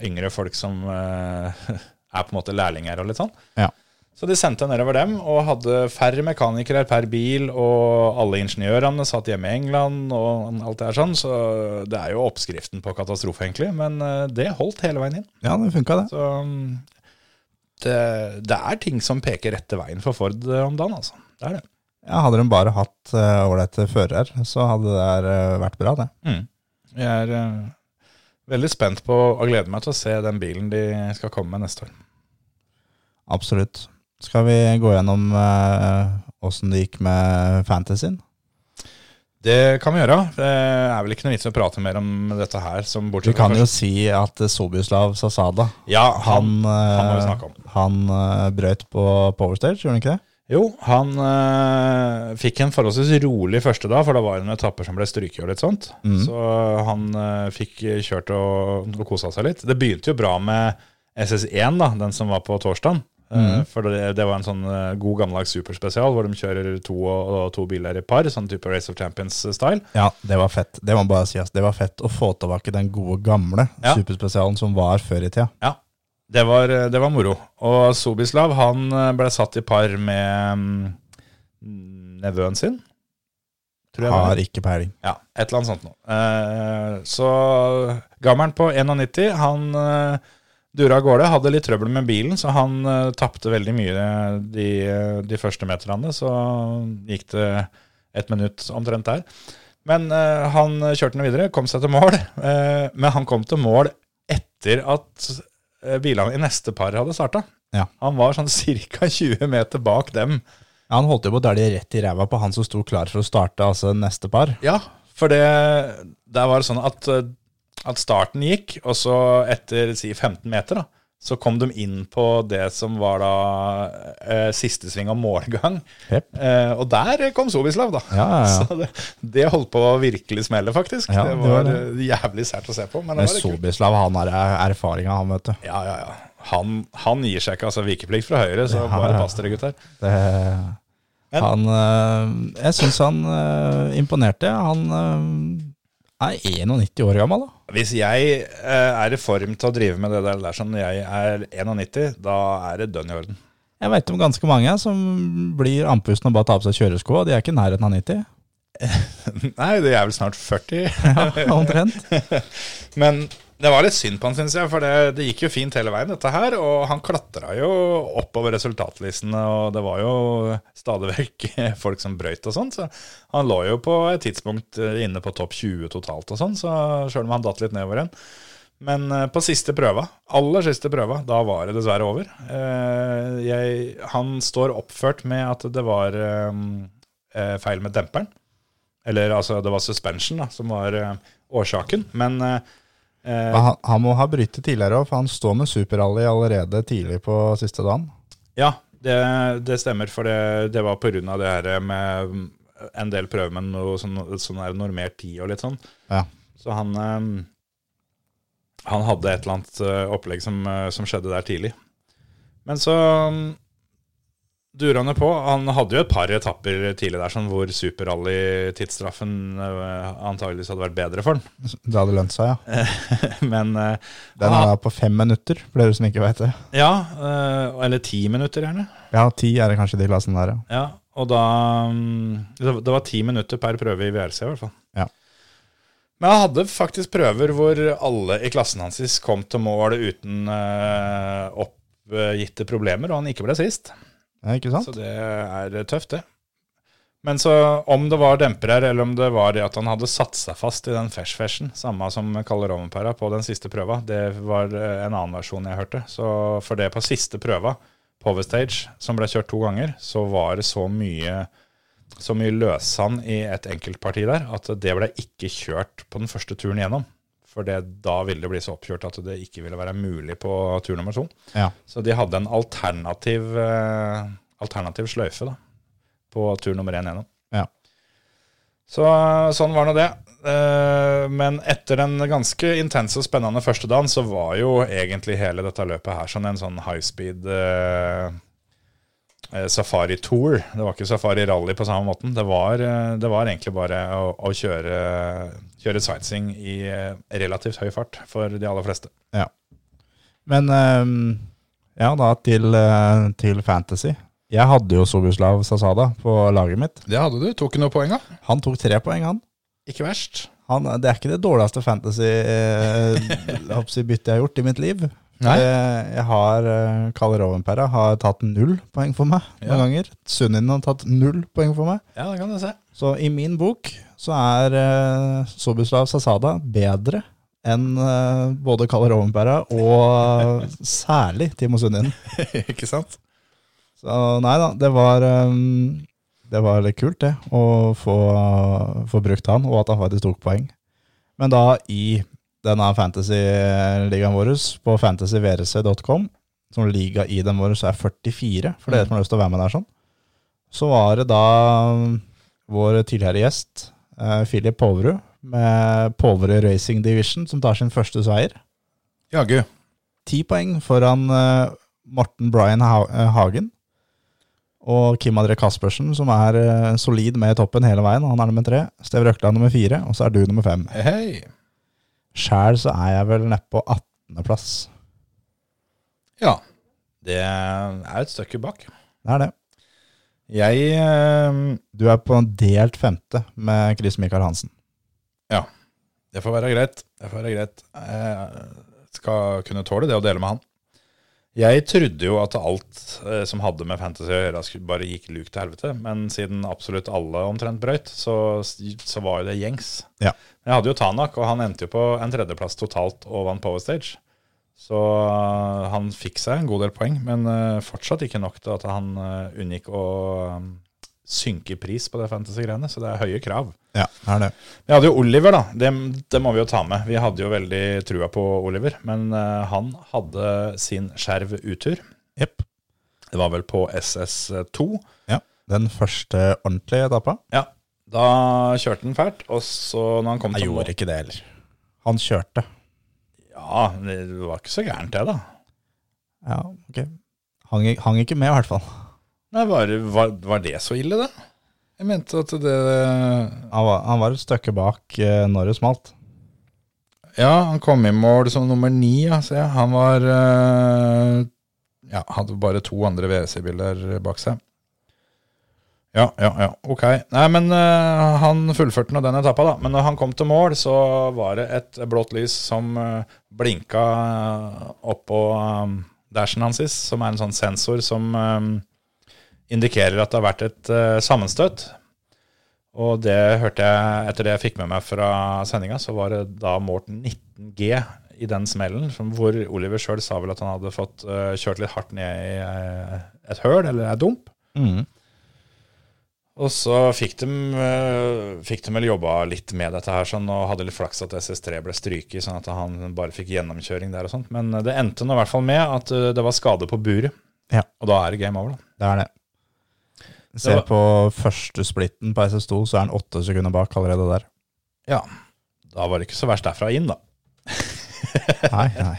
S1: yngre folk som eh, er på en måte lærlinger og litt sånn.
S2: Ja.
S1: Så de sendte nedover dem, og hadde færre mekanikere per bil, og alle ingeniørene satt hjemme i England, og alt det her sånn, så det er jo oppskriften på katastrofe, egentlig, men eh, det holdt hele veien inn.
S2: Ja, det funka, det.
S1: Så mm, det, det er ting som peker rette veien for Ford eh, om dagen, altså. Det er det.
S2: Ja, hadde de bare hatt ålreite uh, førere, så hadde det der, eh, vært bra, det.
S1: Mm. Jeg er uh, veldig spent på og gleder meg til å se den bilen de skal komme med neste år.
S2: Absolutt. Skal vi gå gjennom åssen det gikk med fantasyen?
S1: Det kan vi gjøre. Det er vel ikke noe vits i å prate mer om dette her. Som
S2: Vi kan jo si at Sobuslav Sasada
S1: Ja, han,
S2: han,
S1: han
S2: eh, han eh, brøt på Powerstage, gjorde han ikke det?
S1: Jo, han øh, fikk en forholdsvis rolig første dag, for det var en etapper som ble stryket og litt sånt. Så han øh, fikk kjørt og, og kosa seg litt. Det begynte jo bra med SS1, da, den som var på torsdagen. Eh, For det, det var en sånn god gammeldags superspesial hvor de kjører to og, og to biler i par, sånn type Race of Champions-style.
S2: Ja, det var fett. Det må bare sies. Det var fett å få tilbake den gode, gamle
S1: Ja.
S2: superspesialen som var før i tida.
S1: Ja, det var, det var moro. Og Sobislav han øh, ble satt i par med mm, nevøen sin. Tror jeg.
S2: Har ikke peiling.
S1: Ja, et eller annet sånt noe. Eh, så gammelen på 91, han eh, dura av gårde. Hadde litt trøbbel med bilen, så han tapte veldig mye de, de første meterne. Så gikk det et minutt omtrent der. Men eh, han kjørte den videre, kom seg til mål. eh, men han kom til mål etter at bilene i neste par hadde starta.
S2: Ja.
S1: Han var sånn ca. 20 meter bak dem.
S2: Ja, han holdt jo på å dælje rett i ræva på han som sto klar for å starte altså neste par.
S1: Ja, for det Der var det sånn at, eh, at starten gikk, og så etter si 15 meter, da, så kom de inn på det som var da eh, siste sving av målgang.
S2: Yep.
S1: Eh, og der kom Sobislav, da.
S2: Ja, ja, ja.
S1: Så det, det holdt på å virkelig smelle, faktisk. Det
S2: det
S1: var
S2: var
S1: eh, jævlig sært å se på. Men
S2: Men. Sobislav, han har erfaringa, han, vet du.
S1: Ja, ja, ja. Han, han gir seg ikke. altså Vikeplikt fra høyre, så bare pass dere, gutter.
S2: Det, han øh, Jeg syns han øh, imponerte. Han øh, er 91 år gammel, da.
S1: Hvis jeg eh, er i form til å drive med det der, der som jeg er 91, da er det dønn i orden.
S2: Jeg veit om ganske mange som blir andpusten og bare tar på seg kjøresko, de er ikke i nærheten av 90.
S1: Nei, de er vel snart 40.
S2: Ja, omtrent.
S1: Men det var litt synd på han, syns jeg, for det, det gikk jo fint hele veien, dette her. Og han klatra jo oppover resultatlistene, og det var jo stadig vekk folk som brøyt og sånn. Så han lå jo på et tidspunkt inne på topp 20 totalt og sånn, så sjøl om han datt litt nedover igjen. Men eh, på siste prøva, aller siste prøva, da var det dessverre over. Eh, Jeg, han står oppført med at det var eh, eh, feil med demperen. Eller altså, det var suspension da, som var eh, årsaken. Men eh,
S2: Han, han må ha brytet tidligere òg, for han står med superrally allerede tidlig på siste dagen.
S1: Ja, det, det stemmer, for det, det var av det her med en del prøver med noe sånn, sånn der normert tid og litt sånn.
S2: Ja.
S1: Så han, eh, han hadde et eller annet eh, opplegg som, eh, som skjedde der tidlig. Men så jo på. Han hadde jo et par etapper tidlig der sånn, hvor superrally-tidsstraffen uh, antageligvis hadde vært bedre for han.
S2: Det hadde lønt seg, ja.
S1: Men uh,
S2: Den er på fem minutter, for dere som ikke vet det.
S1: Ja, uh, eller ti minutter gjerne.
S2: Ja, ti er det kanskje de klassene der, ja.
S1: Ja, og da mm, Det det var ti minutter per prøve i VRC, i hvert fall.
S2: Ja.
S1: Men han hadde faktisk prøver hvor alle i klassen hans kom til mål uten uh, oppgitte problemer, og han ikke ble sist.
S2: Ikke sant?
S1: Så det er tøft, det. Men så om det var demper eller om det var det at han hadde satt seg fast i den fesh-feshen, samme som Kalle Rovenpera på den siste prøva, det var eh, en annen versjon jeg hørte. Så for det på siste prøva, Power Stage, som ble kjørt to ganger, så var det så mye så mye løssand i et enkeltparti der at det ble ikke kjørt på den første turen gjennom. For det, da ville det bli så oppkjørt at det ikke ville være mulig på tur nummer to.
S2: Ja.
S1: Så de hadde en alternativ, eh, alternativ sløyfe da, på tur nummer én gjennom.
S2: Ja.
S1: Så sånn var nå det. Eh, Men etter den ganske intense og spennende første dagen, så var jo egentlig hele dette løpet her sånn en sånn high speed eh, eh, safari tour. Det var ikke safari rally på samme måten. Det var, eh, det var egentlig bare å, å kjøre, kjøre sightseeing i eh, relativt høy fart for de aller fleste.
S2: Ja. Men ehm, ja, da til, eh, til Fantasy. Jeg hadde jo Sobuslav Sasada på laget mitt.
S1: Det hadde du. Tok han noen poeng, da?
S2: Han tok tre poeng, han.
S1: Ikke verst.
S2: han det er ikke det dårligste fantasy-byttet jeg har gjort i mitt liv.
S1: Nei.
S2: Jeg, jeg har uh, Kalle Rovenpera har tatt null poeng for meg
S1: Ja.
S2: noen ganger. Sunnien har tatt null poeng for meg.
S1: Ja, det kan du se.
S2: Så i min bok så er uh, Sobuslav Sasada bedre enn uh, både Kalle Rovenpera og særlig Timo Sunnien.
S1: ikke sant?
S2: Så nei da, det var um, Det var litt kult, det. Å få, få brukt han, og at han faktisk tok poeng. Men da i denne fantasy-ligaen vår, på fantasyvrc.com, som liga-ID-en vår så er 44, for dere som har lyst til å være med der sånn, så var det da um, vår tidligere gjest, eh, Philip Poverud, med Poverud Racing Division, som tar sin første seier
S1: Jaggu.
S2: ti poeng foran eh, Morten Brian ha eh, Hagen. Og Kim André Caspersen, som er eh, solid med i toppen hele veien. Han er nummer tre. Steve Røkland nummer fire, og så er du nummer fem.
S1: Hei.
S2: Sjæl så er jeg vel nede på 18.-plass.
S1: Ja. Det er et stykke bak.
S2: Det er det.
S1: Jeg eh,
S2: Du er på en delt femte med Chris Michael Hansen. Ja.
S1: Det får være greit. Det får være greit. Jeg skal kunne tåle det å dele med han. Jeg trodde jo at alt eh, som hadde med fantasy å gjøre, bare gikk luk til helvete. Men siden absolutt alle omtrent brøyt, så, så var jo det gjengs.
S2: Ja.
S1: Jeg hadde jo Tanak, og han endte jo på en tredjeplass totalt og vant Power Stage. Så eh, han fikk seg en god del poeng, men eh, fortsatt ikke nok til at han eh, unngikk å synke i pris på det fantasy-greiene. Så det er høye krav.
S2: Ja, det er det.
S1: Vi hadde jo Oliver, da. Det, det må vi jo ta med. Vi hadde jo veldig trua på Oliver, men uh, han hadde sin skjerv utur.
S2: Jepp.
S1: Det var vel på SS2.
S2: Ja. Den første ordentlige etappa.
S1: Ja, da kjørte han fælt, og så når han kom
S2: Jeg
S1: til
S2: gjorde ikke det heller. Han kjørte.
S1: Ja, det var ikke så gærent det, da.
S2: Ja, ok. Hang, hang ikke med, i hvert fall.
S1: Nei, var, var, var det så ille, da? Jeg mente at det
S2: Han var, han var et stykke bak eh, når det smalt.
S1: Ja, han kom i mål som nummer ni, ja, ser jeg. Han var eh, Ja, hadde bare to andre WC-biler bak seg. Ja, ja, ja, ok. Nei, men eh, han fullførte nå den etappa, da. Men når han kom til mål, så var det et blått lys som eh, blinka uh, oppå um, dashen hans, som er en sånn sensor som eh, indikerer at det har vært et eh, sammenstøt. Og det hørte jeg etter det jeg fikk med meg fra sendinga, så var det da målt 19 G i den smellen, hvor Oliver sjøl sa vel at han hadde fått eh, kjørt litt hardt ned i eh, et høl eller ei dump.
S2: Mm.
S1: Og så fikk de, fikk de vel jobba litt med dette her, sånn, og hadde litt flaks at SS3 ble stryket, sånn at han bare fikk gjennomkjøring der og sånt. Men det endte nå i hvert fall med at det var skade på buret.
S2: Ja.
S1: Og da er det game over, da.
S2: Det er det. Se på første splitten på SS2, så er han åtte sekunder bak allerede der.
S1: Ja. Da var det ikke så verst derfra inn, da.
S2: Nei, nei.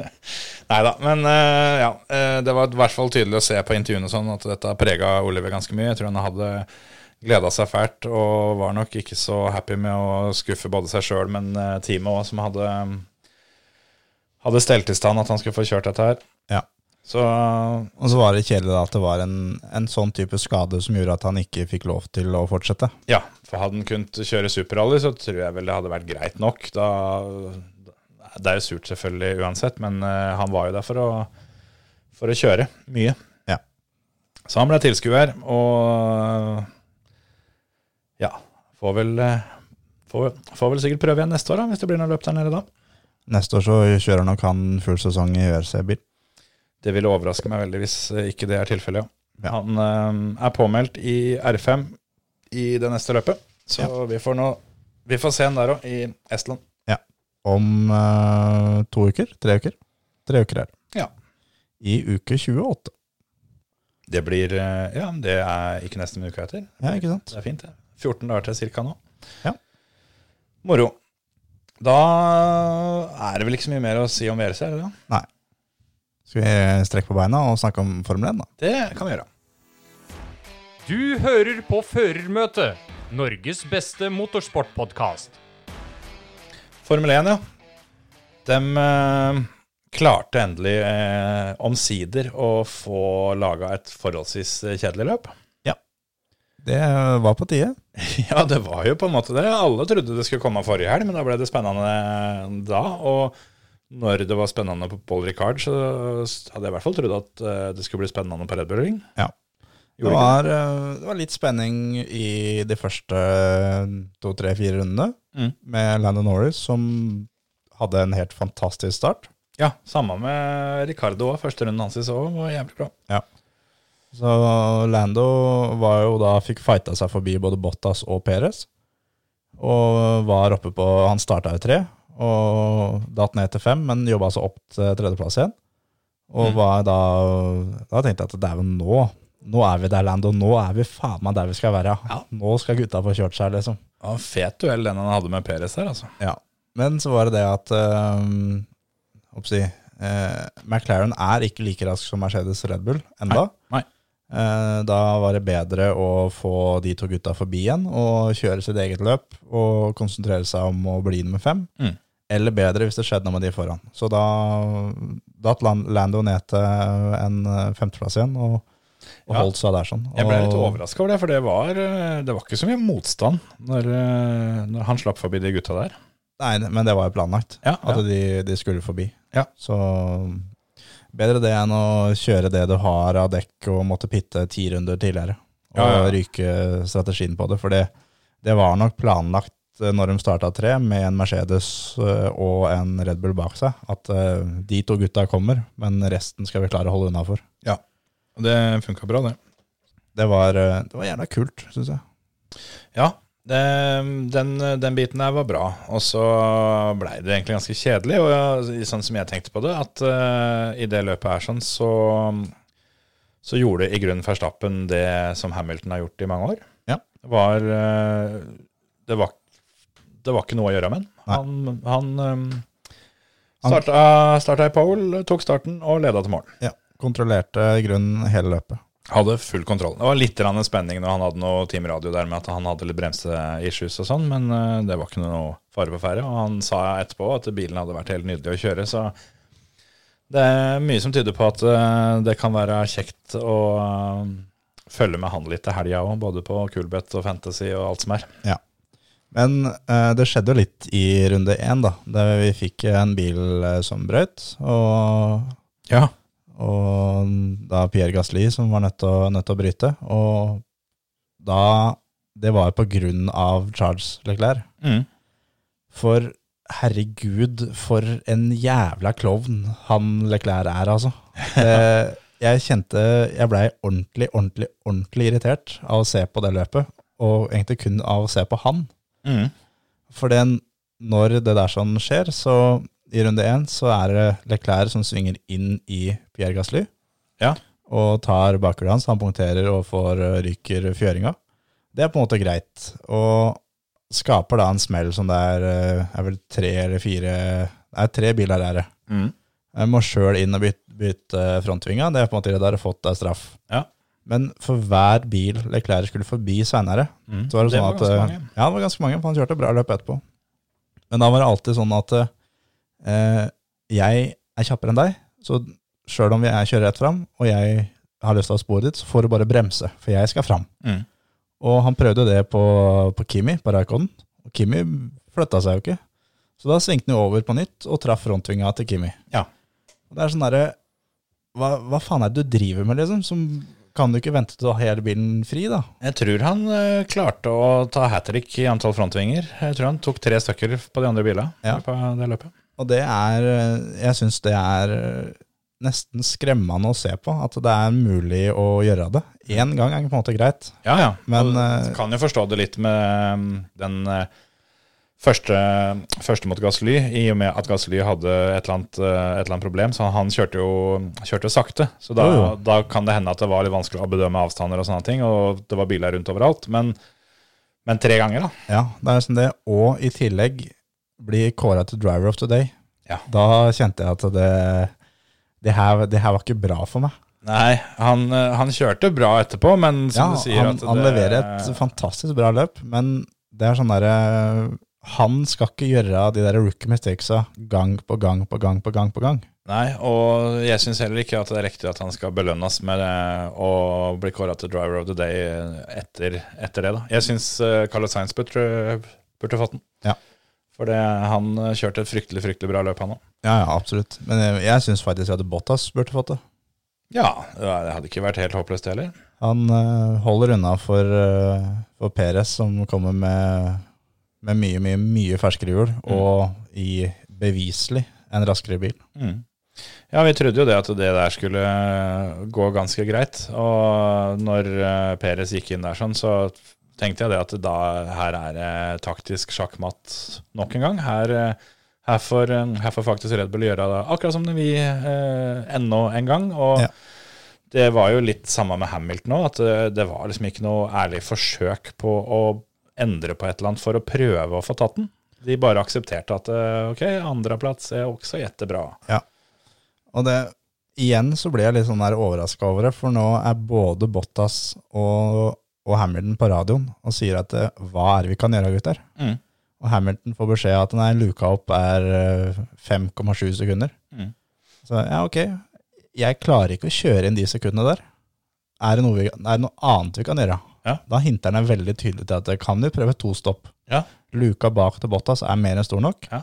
S1: Nei da, men uh, ja. eh, det var i hvert fall tydelig å se på intervjuene sånn at dette prega Oliver ganske mye. Jeg tror han hadde gleda seg fælt og var nok ikke så happy med å skuffe både seg sjøl, men eh, teamet òg, som hadde hadde stelt i stand at han skulle få kjørt dette her. Så
S2: Og så var det kjedelig da at det var en, en sånn type skade som gjorde at han ikke fikk lov til å fortsette.
S1: ja, for hadde han kunnet kjøre superrally, så tror jeg vel det hadde vært greit nok. Da, det er jo surt selvfølgelig uansett, men eh, han var jo der for å, for å kjøre mye.
S2: Ja.
S1: Så han ble tilskuer, og ja, får vel, eh, får, får vel sikkert prøve igjen neste år, da, hvis det blir noe løp der nede da.
S2: Neste år så kjører nok han full sesong i ØRC-bil.
S1: Det ville overraske meg veldig hvis eh, ikke det er tilfellet, ja.
S2: Ja.
S1: Han eh, er påmeldt i R5 i det neste løpet, så vi får nå vi får se han der òg, i Estland. Ja.
S2: Om uh, to uker? Tre uker? Tre uker er det.
S1: Ja.
S2: I uke 28.
S1: Det blir Ja, det er ikke nesten en uke etter.
S2: Ja, ikke sant?
S1: Det er fint, det. 14 dager til cirka nå.
S2: Ja.
S1: Moro. Da er det vel ikke så mye mer å si om VRC, er det?
S2: Nei. Skal vi strekke på beina og snakke om Formel 1, da?
S1: Det kan vi gjøre.
S3: Du hører på Førermøtet, Norges beste motorsportpodkast.
S1: Formel 1, ja. De eh, klarte endelig eh, omsider å få laga et forholdsvis kjedelig løp.
S2: Det var på tide.
S1: Ja, det var jo på en måte det. Alle trodde det skulle komme forrige helg, men da ble det spennende da. Og når det var spennende på Paul Ricard, så hadde jeg i hvert fall trodd at eh, det skulle bli spennende på Red Bull Ring.
S2: Ja. Det var, eh, det var litt spenning i de første to, tre, fire rundene
S1: Mm.
S2: med Landon Norris, som hadde en helt fantastisk start.
S1: Ja, samme med Ricardo òg. Første runden hans i så var jævlig bra.
S2: Så Lando var jo da, fikk fighta seg forbi både Bottas og Perez. Og var oppe på Han starta i tre, og datt ned til fem, men jobba seg opp til tredjeplass igjen. Og
S1: Mm.
S2: var da Da tenkte jeg at dæven, nå Nå er vi der, Lando. Nå er vi faen meg der vi skal være.
S1: Ja.
S2: Nå skal gutta få kjørt seg, liksom.
S1: En fet duell den han hadde med Peres der, altså.
S2: Ja. Men så var det det at um, oppsi, eh, McLaren er ikke like rask som Mercedes Red Bull enda.
S1: Nei.
S2: Nei. da var det bedre å få de to gutta forbi igjen og kjøre sitt eget løp og konsentrere seg om å bli nummer fem.
S1: Mm.
S2: Eller bedre hvis det skjedde noe med de foran. Så da datt Lan- Lando ned til en eh, femteplass igjen og, og
S1: Ja.
S2: holdt seg der sånn.
S1: Jeg ble litt
S2: Og-
S1: overraska over det, for det var, eh, det var ikke så mye motstand når, eh, når han slapp forbi de gutta der.
S2: Nei, men det var jo planlagt.
S1: Ja,
S2: At de, de skulle forbi.
S1: Ja.
S2: Så bedre det enn å kjøre det du har av dekk og måtte pitte ti runder tidligere. Og
S1: Ja, ja.
S2: ryke strategien på det. For det, det var nok planlagt når de starta tre, med en Mercedes eh, og en Red Bull bak seg, at eh, de to gutta kommer, men resten skal vi klare å holde unna for.
S1: Og det funka bra, det.
S2: Det var, eh, det var gjerne kult, syns jeg.
S1: Ja, det, den, den biten der var bra. Og så blei det egentlig ganske kjedelig, og sånn som jeg tenkte på det, at uh, i det løpet her sånn, så, så gjorde i grunnen Verstappen det som Hamilton har gjort i mange år.
S2: Ja.
S1: Det var, eh, det var Det var ikke noe å gjøre med han. Han, han eh, starta, starta i pole, tok starten og leda til mål.
S2: Ja. Kontrollerte i grunnen hele løpet.
S1: Hadde full kontroll. Det var litt spenning når han hadde noe teamradio der med at han hadde litt bremseissues og sånn, men eh, det var ikke noe fare på ferde. Og han sa etterpå at bilen hadde vært helt nydelig å kjøre, så det er mye som tyder på at eh, det kan være kjekt å eh, følge med han litt til helga òg, både på Kulbeth og Fantasy og alt som er.
S2: Men eh, det skjedde jo litt i runde én, da. Der vi fikk en bil eh, som brøt. Og,
S1: Ja.
S2: og da Pierre Gasli som var nødt til å bryte. Og da Det var på grunn av Charles Leclerc.
S1: Mm.
S2: For herregud, for en jævla klovn han Leclerc er, altså. Det, jeg kjente Jeg blei ordentlig, ordentlig, ordentlig irritert av å se på det løpet, og egentlig kun av å se på han.
S1: Mm.
S2: For når det der sånn skjer, så i runde én så er det Leclerc som svinger inn i Pierre Gasly
S1: Ja.
S2: og tar bakhjulet hans. Han punkterer og får eh, ryker fjøringa. Det er på en måte greit. Og skaper da en smell som det er, eh, er vel tre eller fire Det er tre biler der. det.
S1: Mm.
S2: Jeg må sjøl inn og bytte, bytte frontvinga. Det er på en måte det der har fått deg straff.
S1: Ja.
S2: Men for hver bil Leclerc skulle forbi seinere,
S1: Mm.
S2: så var det,
S1: Det
S2: sånn
S1: var
S2: at eh,
S1: mange.
S2: Ja, det var ganske mange, for han kjørte bra løp etterpå. Men da var det alltid sånn at eh, jeg er kjappere enn deg, så sjøl om jeg kjører rett fram, og jeg har lyst til å ha sporet ditt, så får du bare bremse, for jeg skal fram.
S1: Mm.
S2: Og han prøvde det på, på Kimi, på Raikonen, og Kimi flytta seg jo ikke. Så da svingte han jo over på nytt og traff frontvinga til Kimi.
S1: Ja.
S2: Og det er sånn derre hva, hva faen er det du driver med, liksom? Som, kan du ikke vente til å ha hele bilen fri, da?
S1: Jeg tror han uh, klarte å ta hat trick i antall frontvinger. Jeg tror han tok tre stykker på de andre bilene
S2: Ja.
S1: på det løpet.
S2: Og det er Jeg syns det er nesten skremmende å se på, at det er mulig å gjøre det. Én gang er på en måte greit.
S1: Ja, ja.
S2: Men, eh,
S1: kan jo forstå det litt med mm, den eh, første, første mot Gasly, i og med at Gasly hadde et eller annet, eh, et eller annet problem. Så han kjørte jo kjørte sakte. Så da,
S2: jo.
S1: da kan det hende at det var litt vanskelig å bedømme avstander og sånne ting. Og det var biler rundt overalt. Men, men tre ganger, da.
S2: Ja, det er sånn det. Og i tillegg bli kåra til driver of the day.
S1: Ja.
S2: Da kjente jeg at det, det, her, det her var ikke bra for meg.
S1: Nei, han, eh, han kjørte bra etterpå, men som
S2: Ja,
S1: du sier
S2: han,
S1: at
S2: han leverer et fantastisk bra løp, men det er sånn derre Han skal ikke gjøre de der rookie mistakesa gang på gang på gang på gang. på gang.
S1: Nei, og jeg syns heller ikke at det er riktig at han skal belønnes med å bli kåra til driver of the day etter, etter det. da. Jeg syns uh, Carlos Sainz burde, burde fått den.
S2: Ja.
S1: For han eh, kjørte et fryktelig fryktelig bra løp, han òg.
S2: Ja, ja, absolutt. Men jeg, jeg syns faktisk at Bottas burde fått det.
S1: Ja, det hadde ikke vært helt håpløst, det heller.
S2: Han øh, holder unna for, øh, for Perez, som kommer med, med mye, mye mye ferskere hjul, og i beviselig en raskere bil.
S1: Mm. Ja, vi trodde jo det at det der skulle gå ganske greit. Og når uh, Peres gikk inn der sånn, så tenkte jeg det at da her er det taktisk sjakkmatt nok en gang. Her, eh, her, får, eh, her får faktisk Red Bull gjøre det akkurat som vi eh, ennå en gang. Og
S2: Ja.
S1: det var jo litt samme med Hamilton òg, at det, det var liksom ikke noe ærlig forsøk på å endre på et eller annet for å prøve å få tatt den. De bare aksepterte at eh, ok, andreplass er også jettebra.
S2: Og det, igjen så ble jeg litt sånn overraska over det, for nå er både Bottas og, og Hamilton på radioen og sier at eh, hva er det vi kan gjøre, gutter?
S1: Mm.
S2: Og Hamilton får beskjed at nei, luka opp er eh, 5,7 sekunder.
S1: Mm.
S2: Så ja, ok, jeg klarer ikke å kjøre inn de sekundene der. Er det vi, er det noe annet vi kan gjøre?
S1: Ja.
S2: Da hinter han veldig tydelig til at kan vi prøve to stopp?
S1: Ja.
S2: Luka bak til Bottas er mer enn stor nok.
S1: Ja.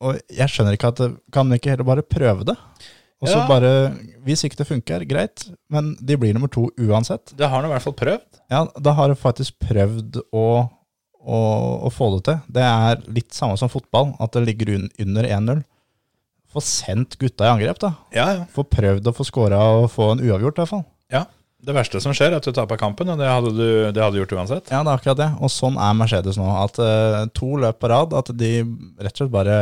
S2: Og jeg skjønner ikke at kan vi ikke heller bare prøve det? Og så bare, hvis ikke det funker, greit, men de blir nummer to uansett.
S1: Det har de i hvert fall prøvd.
S2: Ja, da har de faktisk prøvd å, å, å få det til. Det er litt samme som fotball, at det ligger un, under 1-0. Få sendt gutta i angrep, da.
S1: Ja, ja.
S2: Få prøvd å få skåra og få en uavgjort, i hvert fall.
S1: ja. Det verste som skjer, er at du taper kampen, og det hadde du det hadde gjort uansett.
S2: Ja, det er akkurat det. Og sånn er Mercedes nå. At uh, to løp på rad, at de rett og slett bare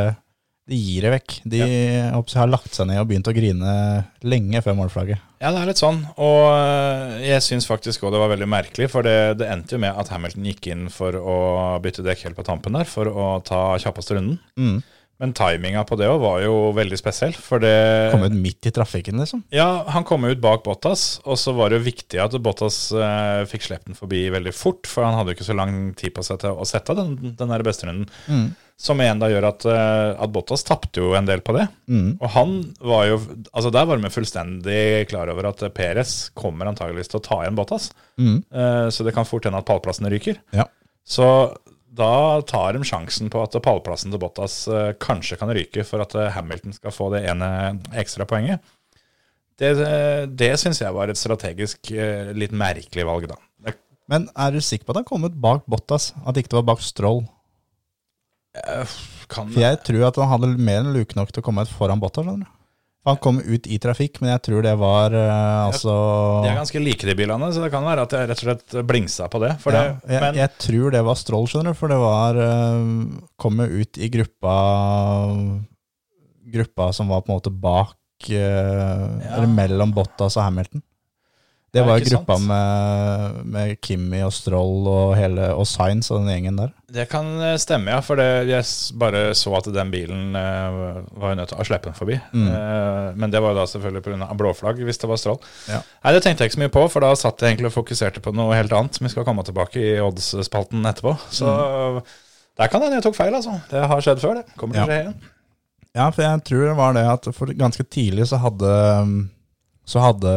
S2: de gir det vekk. De ja. har lagt seg ned og begynt å grine lenge før målflagget.
S1: Ja, det er litt sånn. Og øh, jeg syns faktisk òg det var veldig merkelig, for det, det endte jo med at Hamilton gikk inn for å bytte dekk helt på tampen der, for å ta kjappeste runden.
S2: Mm.
S1: Men timinga på det òg var jo veldig spesiell, for det
S2: Kom ut midt i trafikken, liksom.
S1: Ja, han kom ut bak Bottas, og så var det jo viktig at Bottas eh, fikk sluppet den forbi veldig fort, for han hadde jo ikke så lang tid på seg til å sette den, den der besterunden.
S2: Mm.
S1: Som igjen da gjør at, eh, at Bottas tapte jo en del på det.
S2: Mm.
S1: Og han var jo Altså der var vi fullstendig klar over at Peres kommer antageligvis til å ta igjen Bottas.
S2: Mm.
S1: Eh, så det kan fort hende at pallplassene ryker.
S2: Ja.
S1: Så da tar de sjansen på at pallplassen til Bottas eh, kanskje kan ryke for at eh, Hamilton skal få det ene ekstra poenget. Det, eh, det syns jeg var et strategisk eh, litt merkelig valg, da.
S2: Men er du sikker på at han kom ut bak Bottas? At ikke det var bak Stroll?
S1: eh, kan,
S2: For jeg tror at han hadde mer enn luke nok til å komme ut foran Bottas. skjønner du? Han kom ut i trafikk, men jeg tror det var uh, altså
S1: De er ganske like, de bilene, så det kan være at jeg rett og slett blingsa på det.
S2: Ja,
S1: det
S2: jeg,
S1: men
S2: jeg tror det var Stroll, skjønner du, for det var uh, Komme ut i gruppa Gruppa som var på en måte bak eh, Eller mellom Bottas og Hamilton. Det var jo gruppa med, med Kimmy og Stroll og, hele, og Sainz og den gjengen der.
S1: det kan eh, stemme, ja. For det, jeg bare så at den bilen eh, var nødt til å slippe den forbi.
S2: Mm.
S1: Eh, men det var da selvfølgelig pga. blåflagg, hvis det var strål.
S2: Ja.
S1: Nei, det tenkte jeg ikke så mye på, for da satt jeg egentlig og fokuserte på noe helt annet. Vi skal komme tilbake i odds-spalten etterpå. Så der kan hende jeg tok feil, altså. Det har skjedd før, det. Kommer til å skje igjen.
S2: Ja, for jeg tror det var det at for ganske tidlig så hadde, så hadde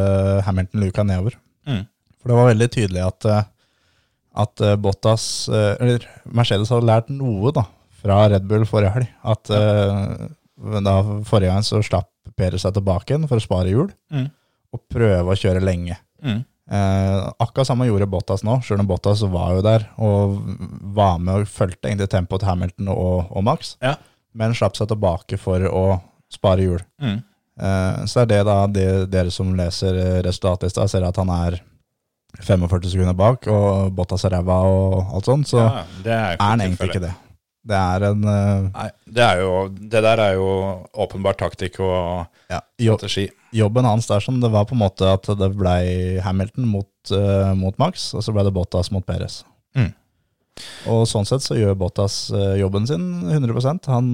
S2: Hamilton luka nedover.
S1: Mm.
S2: For det var veldig tydelig at, eh, at eh, Bottas, eh, eller Mercedes hadde lært noe da, fra Red Bull forrige helg. At da forrige gang så slapp Perez seg tilbake igjen for å spare hjul,
S1: Mm.
S2: og prøve å kjøre lenge.
S1: Mm.
S2: Eh, akkurat samme gjorde Bottas nå, selv om Bottas var jo der og var med og fulgte egentlig tempoet til Hamilton og, og Max,
S1: Ja.
S2: men slapp seg tilbake for å spare hjul.
S1: Mm.
S2: Eh, så er det da det, dere som leser eh, resultatlista, ser at han er 45 sekunder bak, og Bottas er ræva og alt sånt, så
S1: Ja, er,
S2: er han egentlig ikke det. Det er en eh,
S1: Nei, det, er jo, det der er jo åpenbart taktikk og
S2: ja, jo,
S1: strategi.
S2: Jobben hans der som det var på en måte at det ble Hamilton mot, uh, mot Max, og så ble det Bottas mot Perez.
S1: Mm.
S2: Og sånn sett så gjør Bottas uh, jobben sin 100 Han,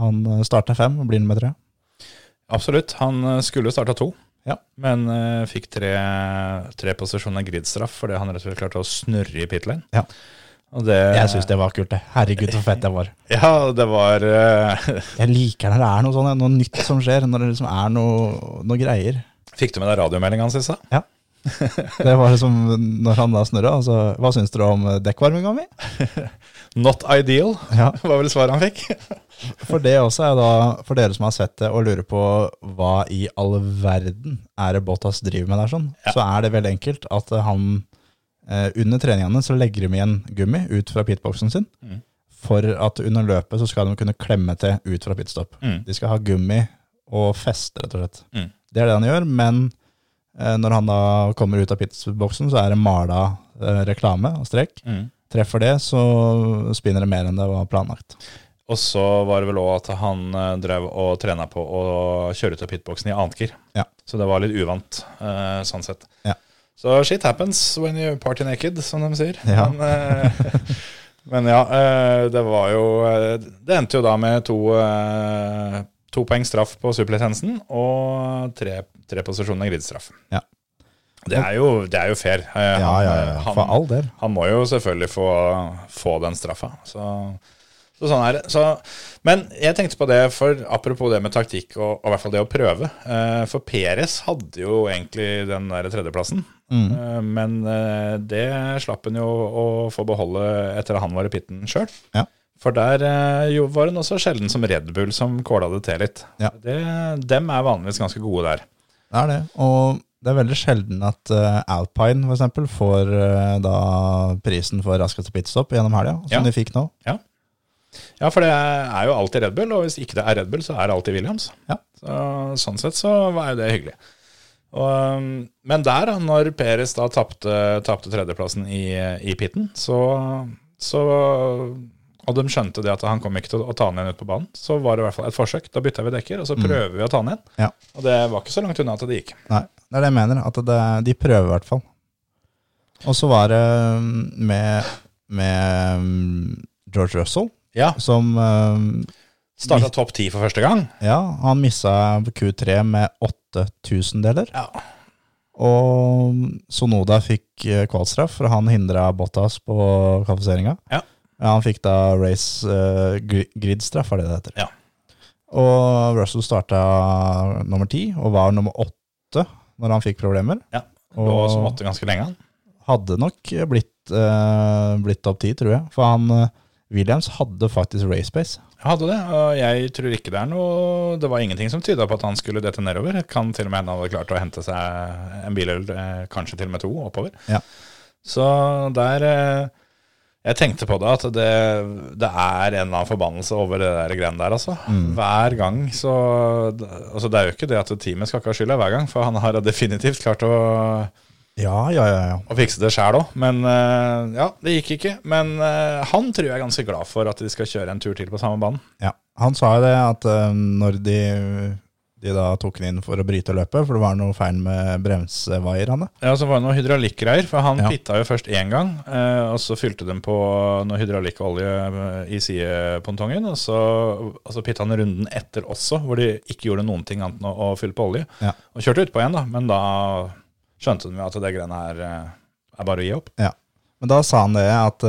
S2: han starter fem og blir nummer tre.
S1: Absolutt. Han eh, skulle starta to,
S2: Ja.
S1: men uh, fikk tre, tre posisjoner gridstraff fordi han rett og slett klarte å snurre i pit lane.
S2: Ja.
S1: Og det,
S2: Jeg syns det var kult, det. Herregud, så fett det var.
S1: Ja, det var uh,
S2: Jeg liker når det er noe sånt, noe nytt som skjer, når det liksom er noe, noe greier.
S1: Fikk du med deg radiomeldinga hans i stad?
S2: Det var liksom når han da snurra, altså Hva syns dere om dekkvarminga mi?
S1: Not ideal,
S2: Ja,
S1: var vel svaret han fikk.
S2: for det også er da, for dere som har sett det og lurer på hva i all verden er det Bottas driver med der sånn,
S1: Ja.
S2: så er det veldig enkelt at han eh, under treningene så legger de igjen gummi ut fra pitboksen sin,
S1: Mm.
S2: for at under løpet så skal de kunne klemme til ut fra pitstop.
S1: Mm.
S2: De skal ha gummi og feste, rett og slett.
S1: Mm.
S2: Det er det han gjør, men når han da kommer ut av pitboksen, så er det mala eh, reklame og strek.
S1: Mm.
S2: Treffer det, så spinner det mer enn det var planlagt.
S1: Og så var det vel òg at han eh, drev og trena på å kjøre ut av pitboksen i annet gir.
S2: Ja.
S1: Så det var litt uvant, eh, sånn sett.
S2: Ja.
S1: Så shit happens when you party naked, som de sier.
S2: Ja.
S1: Men, eh, men ja, eh, det var jo eh, Det endte jo da med to, eh, to poeng straff på superlisensen og tre, tre posisjoner gridstraff.
S2: Ja.
S1: Det er jo, det er jo fair. Han,
S2: Ja,
S1: han-
S2: ja, ja,
S1: han-
S2: for all del.
S1: han må jo selvfølgelig få, få den straffa. Så, så sånn er det. Så, men jeg tenkte på det, for apropos det med taktikk og, og i hvert fall det å prøve. Eh, for Peres hadde jo egentlig den der tredjeplassen.
S2: Mm.
S1: Eh, men eh, det slapp han jo å få beholde etter at han var i pitten sjøl.
S2: Ja.
S1: For der eh, jo, var hun også sjelden som Red Bull som kåla det til litt.
S2: Ja.
S1: Det, dem er vanligvis ganske gode der.
S2: Det er det. Og det er veldig sjelden at uh, Alpine for eksempel, får uh, da prisen for raskeste pitstop gjennom helga, som
S1: Ja.
S2: de fikk nå.
S1: Ja, for det er jo alltid Red Bull, og hvis ikke det er Red Bull, så er det alltid Williams.
S2: Ja.
S1: Så, sånn sett så var jo det hyggelig. Og, um, men der, når Peres da tapte tredjeplassen i, i pitten, så, så Og de skjønte det at han kom ikke til å ta han igjen ut på banen, så var det i hvert fall et forsøk. Da bytta vi dekker, og så prøver vi å ta han igjen.
S2: Ja.
S1: Og det var ikke så langt unna at det gikk.
S2: Nei, det er det jeg mener. At det, de prøver i hvert fall. Og så var det mm, med, med mm, George Russell,
S1: Ja,
S2: som mm,
S1: Starta topp ti for første gang.
S2: Ja, han missa Q3 med 8000 deler.
S1: Ja.
S2: Og Sonoda fikk eh, kvalstraff, for han hindra Bottas på kvalifiseringa.
S1: Ja.
S2: Han fikk da race uh, grid-straff, er det det heter.
S1: Ja.
S2: Og Russell starta nummer ti, og var nummer åtte når han fikk problemer.
S1: Ja, Lå
S2: Og
S1: som åtte ganske lenge,
S2: hadde nok blitt, uh, blitt topp ti, tror jeg. For han eh, Williams hadde faktisk race pace.
S1: Hadde det, og jeg tror ikke det er noe Det var ingenting som tyda på at han skulle dette nedover. Kan til og med hende han hadde klart å hente seg en bil eller eh, kanskje til og med to oppover.
S2: Ja.
S1: Så der eh, Jeg tenkte på det, at det, det er en eller annen forbannelse over det der greiene der, altså. Hver gang så Altså, det er jo ikke det at teamet skal ikke ha skylda hver gang, for han har definitivt klart å,
S2: Ja, ja, ja. ja.
S1: Og fikse det sjæl òg. Men uh, ja, det gikk ikke. Men uh, han tror jeg er ganske glad for at de skal kjøre en tur til på samme banen.
S2: ja. Han sa jo det at uh, når de, de da tok den inn for å bryte løpet, for det var noe feil med bremsevaierne.
S1: Ja, så var det noe hydraulikkgreier, for han
S2: Ja.
S1: pitta jo først én gang, eh, og så fylte de på noe hydraulikkolje eh, i sidepontongen, og så, og så pitta han runden etter også, hvor de ikke gjorde noen ting annet enn å, å fylle på olje.
S2: Ja.
S1: Og kjørte utpå igjen, da, men da skjønte de at det greiene her eh, er bare å gi opp.
S2: Ja. Men da sa han det at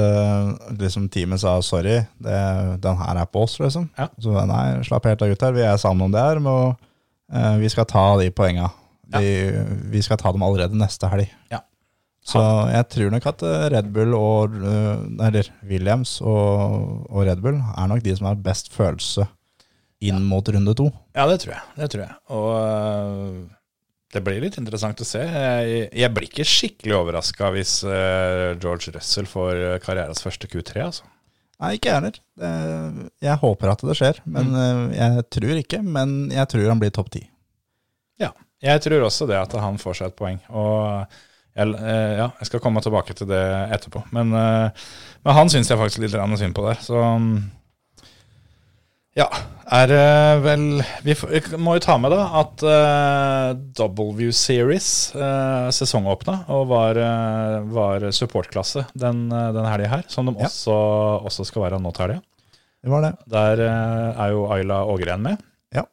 S2: liksom teamet sa sorry, det, den her er på oss, liksom.
S1: Ja.
S2: Så nei, slapp helt av gutter, vi er sammen om det her, med eh, vi skal ta de poenga. De, Vi skal ta dem allerede neste helg.
S1: Ja.
S2: Så jeg tror nok at eh, Red Bull og eh, Eller Williams og, og Red Bull er nok de som har best følelse inn mot runde to.
S1: Ja, det tror jeg. Det tror jeg. Og det blir litt interessant å se. Jeg, jeg blir ikke skikkelig overraska hvis George Russell får karrieras første Q3, altså.
S2: Nei, ikke jeg heller. Jeg håper at det skjer, men eh, jeg tror ikke. Men jeg tror han blir topp ti.
S1: Ja, jeg tror også det at han får seg et poeng. Og jeg, øh, ja, jeg skal komme tilbake til det etterpå. Men, øh, men han syns jeg faktisk litt synd på der, så mm, ja, er vel Vi må jo ta med da at uh, W Series uh, sesongåpna og var, eh, var supportklasse den, uh, den helga her, som de
S2: Ja.
S1: også, også skal være nå til helga.
S2: Det var det.
S1: Der eh, er jo Ayla Ågren med.
S2: Ja.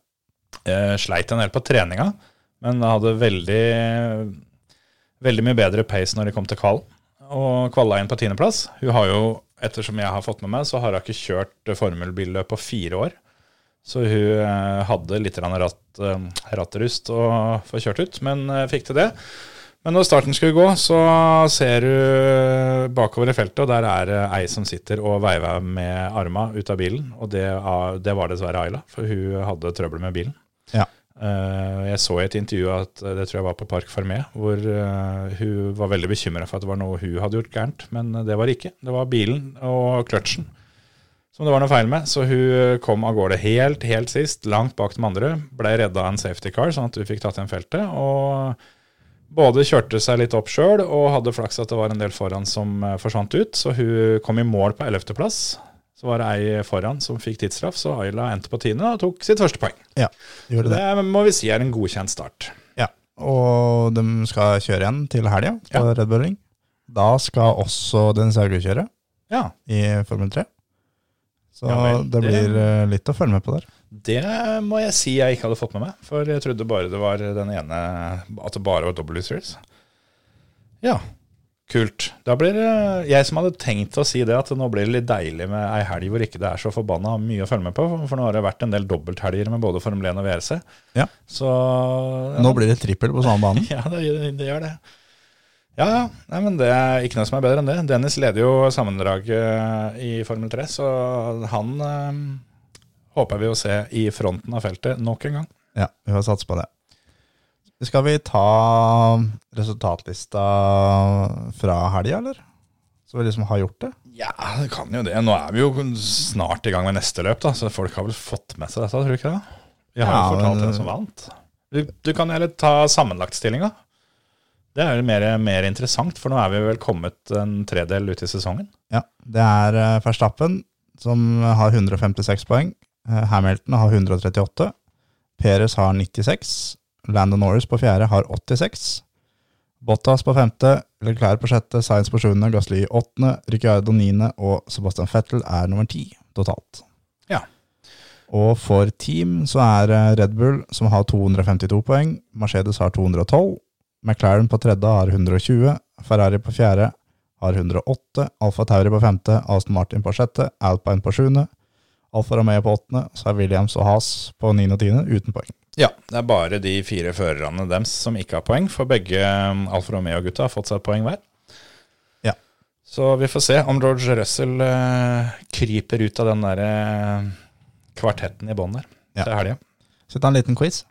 S1: Eh, sleit en del på treninga, men hadde veldig, veldig mye bedre pace når de kom til kvalen. Og kvala inn på tiendeplass. Hun har jo, ettersom jeg har fått med meg, så har hun ikke kjørt formelbilløp på fire år. Så hun eh, hadde litt ratt, eh, rattrust å få kjørt ut, men eh, fikk til det. Men når starten skulle gå, så ser du bakover i feltet, og der er det ei som sitter og veiver med arma ut av bilen. Og det, det var dessverre Ayla, for hun hadde trøbbel med bilen. Eh, Jeg så i et intervju at eh, det tror jeg var på Park Fermé, hvor eh, hun var veldig bekymra for at det var noe hun hadde gjort gærent, men det var det ikke. Det var bilen og kløtsjen som det var noe feil med. Så hun kom av gårde helt, helt sist, langt bak de andre. Ble redda av en safety car, sånn at hun fikk tatt igjen feltet. Og både kjørte seg litt opp sjøl og hadde flaks at det var en del foran som forsvant ut. Så hun kom i mål på ellevteplass. Så var det ei foran som fikk tidsstraff, så Ayla endte på tiende og tok sitt første poeng.
S2: Ja, gjorde det.
S1: Det må vi si er en godkjent start.
S2: Ja, og de skal kjøre igjen til helga på
S1: Ja.
S2: Red Bull Ring. Da skal også Dennis Hauge kjøre
S1: Ja,
S2: i Formel 3. Så
S1: Ja vel,
S2: det blir det, litt å følge med på der.
S1: det må jeg si jeg ikke hadde fått med meg. For jeg trodde bare det var den ene At det bare var W series. Ja, kult. Da blir det jeg som hadde tenkt å si det, at nå blir det litt deilig med ei helg hvor ikke det er så forbanna mye å følge med på. For nå har det vært en del dobbelthelger med både Formel 1 og VRC.
S2: Ja.
S1: Så ja,
S2: Nå blir det trippel på samme banen.
S1: Ja, det, det gjør det. Ja, ja. Nei, men det er ikke noe som er bedre enn det. Dennis leder jo sammendraget i Formel 3, så han øh, håper vi å se i fronten av feltet nok en gang.
S2: Ja, vi får satse på det. Skal vi ta resultatlista fra helga, eller? Så vi liksom har gjort det?
S1: Ja, det kan jo det. Nå er vi jo snart i gang med neste løp, da, så folk har vel fått med seg dette, tror du ikke det? Vi har jo
S2: Ja,
S1: fortalt
S2: men-
S1: hvem som vant. Du, du kan heller ta sammenlagtstillinga. Det er jo mer, mer interessant, for nå er vi vel kommet en tredel ut i sesongen.
S2: Ja, det er eh, Verstappen som har 156 poeng. Eh, Hamilton har 138. Perez har 96. Landon Norris på fjerde har 86. Bottas på femte, Leclerc på sjette, Sainz på sjuende, Gasly åttende, Ricciardo niende og Sebastian Vettel er nummer ti totalt.
S1: Ja.
S2: Og for team så er Red Bull som har 252 poeng, Mercedes har 212, McLaren på tredje har 120, Ferrari på fjerde har 108, Alfa Tauri på femte, Aston Martin på sjette, Alpine på sjuende, Alfa Romeo på åttende, så er Williams og Haas på niende og tiende uten poeng.
S1: Ja, det er bare de fire førerne deres som ikke har poeng, for begge um, Alfa Romeo-gutta har fått seg et poeng hver.
S2: Ja.
S1: Så vi får se om George Russell uh, kryper ut av den der uh, kvartetten i bånn der
S2: Ja.
S1: til helga.
S2: Så ta en liten quiz.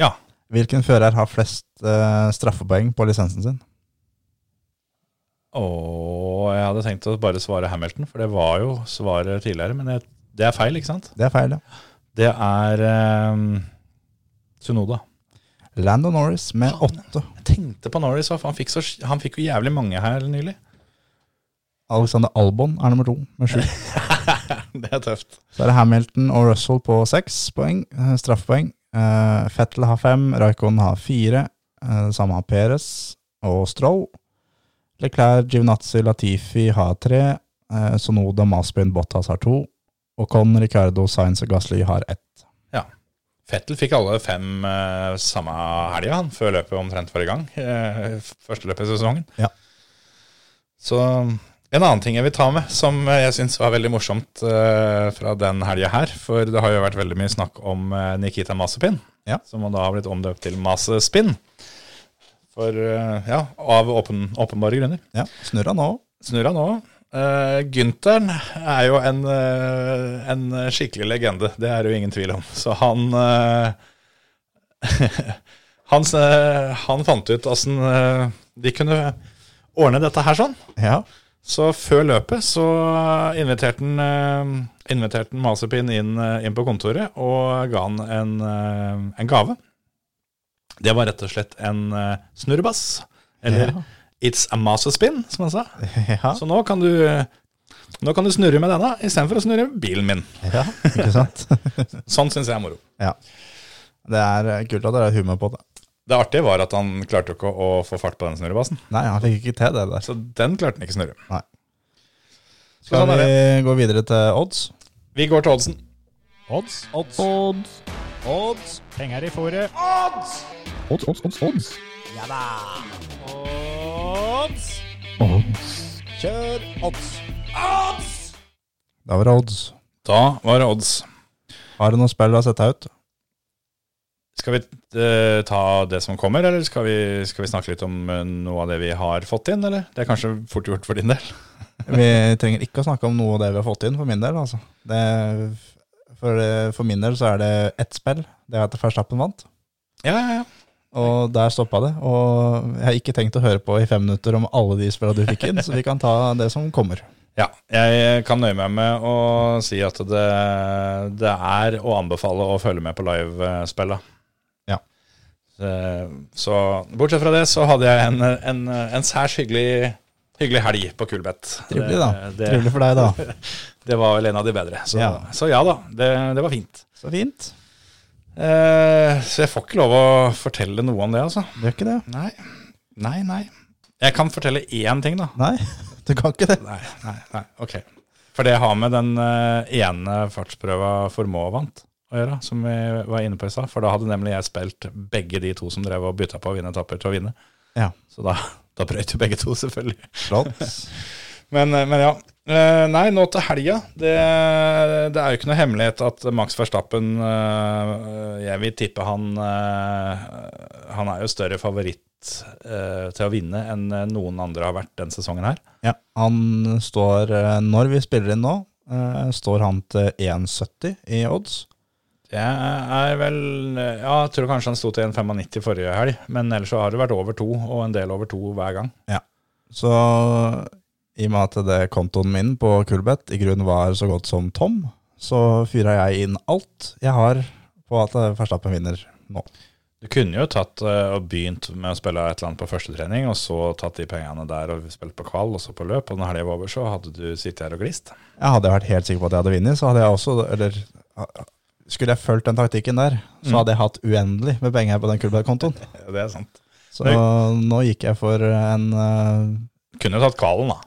S1: Ja.
S2: Hvilken fører har flest uh, straffepoeng på lisensen sin?
S1: Og jeg hadde tenkt å bare svare Hamilton, for det var jo svaret tidligere. Men det er feil, ikke sant?
S2: Det er feil, ja.
S1: Det er eh, Sunoda.
S2: Lando Norris med åtte.
S1: Jeg tenkte på Norris, han fikk, så, han fikk jo jævlig mange her nylig.
S2: Alexander Albon er nummer to med sju.
S1: Det er tøft.
S2: Så er det Hamilton og Russell på seks poeng, eh, straffepoeng. Uh, Fettel har fem, Raikon har fire, Uh, samme har Perez og Stroll. Leclerc, Givnazzi, Latifi har tre, Uh, Sonoda, Maspin, Bottas har to, og Con, Ricardo, Sainz og Gasly har ett.
S1: Fettel fikk alle fem uh, samme helga, han, før løpet omtrent var i gang. Uh, første løpet i sesongen.
S2: Ja.
S1: Så en annen ting jeg vil ta med, som jeg syns var veldig morsomt uh, fra den helga her, for det har jo vært veldig mye snakk om Nikita Masepin,
S2: Ja.
S1: som da har blitt omdøpt til Masespin. For, ja, av åpen, åpenbare grunner.
S2: Ja, snurra nå.
S1: Snurra nå. Uh, Güntheren er jo en, uh, en skikkelig legende, det er det jo ingen tvil om. Så han uh, han, eh, han fant ut åssen eh, de kunne ordne dette her sånn.
S2: Ja,
S1: Så før løpet så inviterte han, eh, inviterte han Mazepin inn, eh, inn på kontoret og ga han en, eh, en gave. Det var rett og slett en eh, snurrebass. Eller
S2: Ja.
S1: It's a Mazespin, som han sa.
S2: ja,
S1: Så nå kan du Nå kan du snurre med denne istedenfor å snurre med bilen min.
S2: ja ikke sant?
S1: Sånn syns jeg er moro.
S2: Ja. Det er eh, kult at dere har humor på det.
S1: Det artige var at han klarte jo ikke å få fart på den snurrebassen.
S2: Nei, han fikk ikke til det der.
S1: Så den klarte han ikke å snurre.
S2: Nei. Skal
S1: sånn
S2: vi gå videre til odds?
S1: Vi går til oddsen.
S3: Odds, odds,
S2: Odds. Odds.
S3: penger i fôret.
S2: Odds, odds, odds, odds.
S3: Ja da! Odds!
S2: Kjør odds. Odds! Da var det odds.
S1: Da var det odds.
S2: Har du noen spill du har sett ut?
S1: Skal vi uh, ta det som kommer, eller skal vi, skal vi snakke litt om eh, noe av det vi har fått inn? eller? Det er kanskje fort gjort for din del.
S2: Vi trenger ikke å snakke om noe av det vi har fått inn, for min del. altså. Det, for, for min del så er det ett spill. Det er at Verstappen vant.
S1: Ja, ja, ja.
S2: Og der stoppa det. Og jeg har ikke tenkt å høre på i fem minutter om alle de spillene du fikk inn, så vi kan ta det som kommer.
S1: Ja, jeg kan nøye meg med å si at det, det er å anbefale å følge med på livespilla.
S2: Ja.
S1: Så bortsett fra det, så hadde jeg en, en, en særs hyggelig, hyggelig helg på Kulbeth.
S2: Trivelig, da.
S1: Det,
S2: Trivelig for deg, da.
S1: det var vel en av de bedre. Så
S2: ja,
S1: så ja da, det, det var fint.
S2: Så fint.
S1: Eh, så jeg får ikke lov å fortelle noe om det, altså.
S2: Du gjør ikke det?
S1: Nei, nei, nei. Jeg kan fortelle én ting, da.
S2: Nei, du kan ikke det.
S1: Nei, nei, nei, ok. For det har med den eh, ene fartsprøva Formå vant å gjøre, som vi var inne på i stad. For da hadde nemlig jeg spilt begge de to som drev og bytta på å vinne etapper til å vinne.
S2: Ja.
S1: Så da, da brøyt jo begge to, selvfølgelig.
S2: Flott.
S1: Men, eh, men ja. Eh, Nei, nå til helga. Det, det er jo ikke noe hemmelighet at Max Verstappen eh, Jeg vil tippe han Han er jo større favoritt til å vinne enn noen andre har vært den sesongen her.
S2: Ja, han står, når vi spiller inn nå, står han til 1,70 i odds.
S1: Det er vel Ja, jeg tror kanskje han sto til 1,95 forrige helg, men ellers så har det vært over to, og en del over to hver gang.
S2: Ja, Så i og med at det kontoen min på Kulbeth i grunnen var så godt som tom, så fyra jeg inn alt jeg har på at eh, Verstappen vinner nå.
S1: Du kunne jo tatt eh, og begynt med å spille et eller annet på første trening, og så tatt de pengene der og spilt på kval, og så på løp, og når helga var over, så hadde du sittet her og glist.
S2: Jeg hadde vært helt sikker på at jeg hadde vunnet, så hadde jeg også Eller skulle jeg fulgt den taktikken der, så
S1: Mm.
S2: hadde jeg hatt uendelig med penger på den Kulbeth-kontoen.
S1: Det er sant.
S2: Så nå gikk jeg for en uh,
S1: Kunne jo tatt kvalen, da.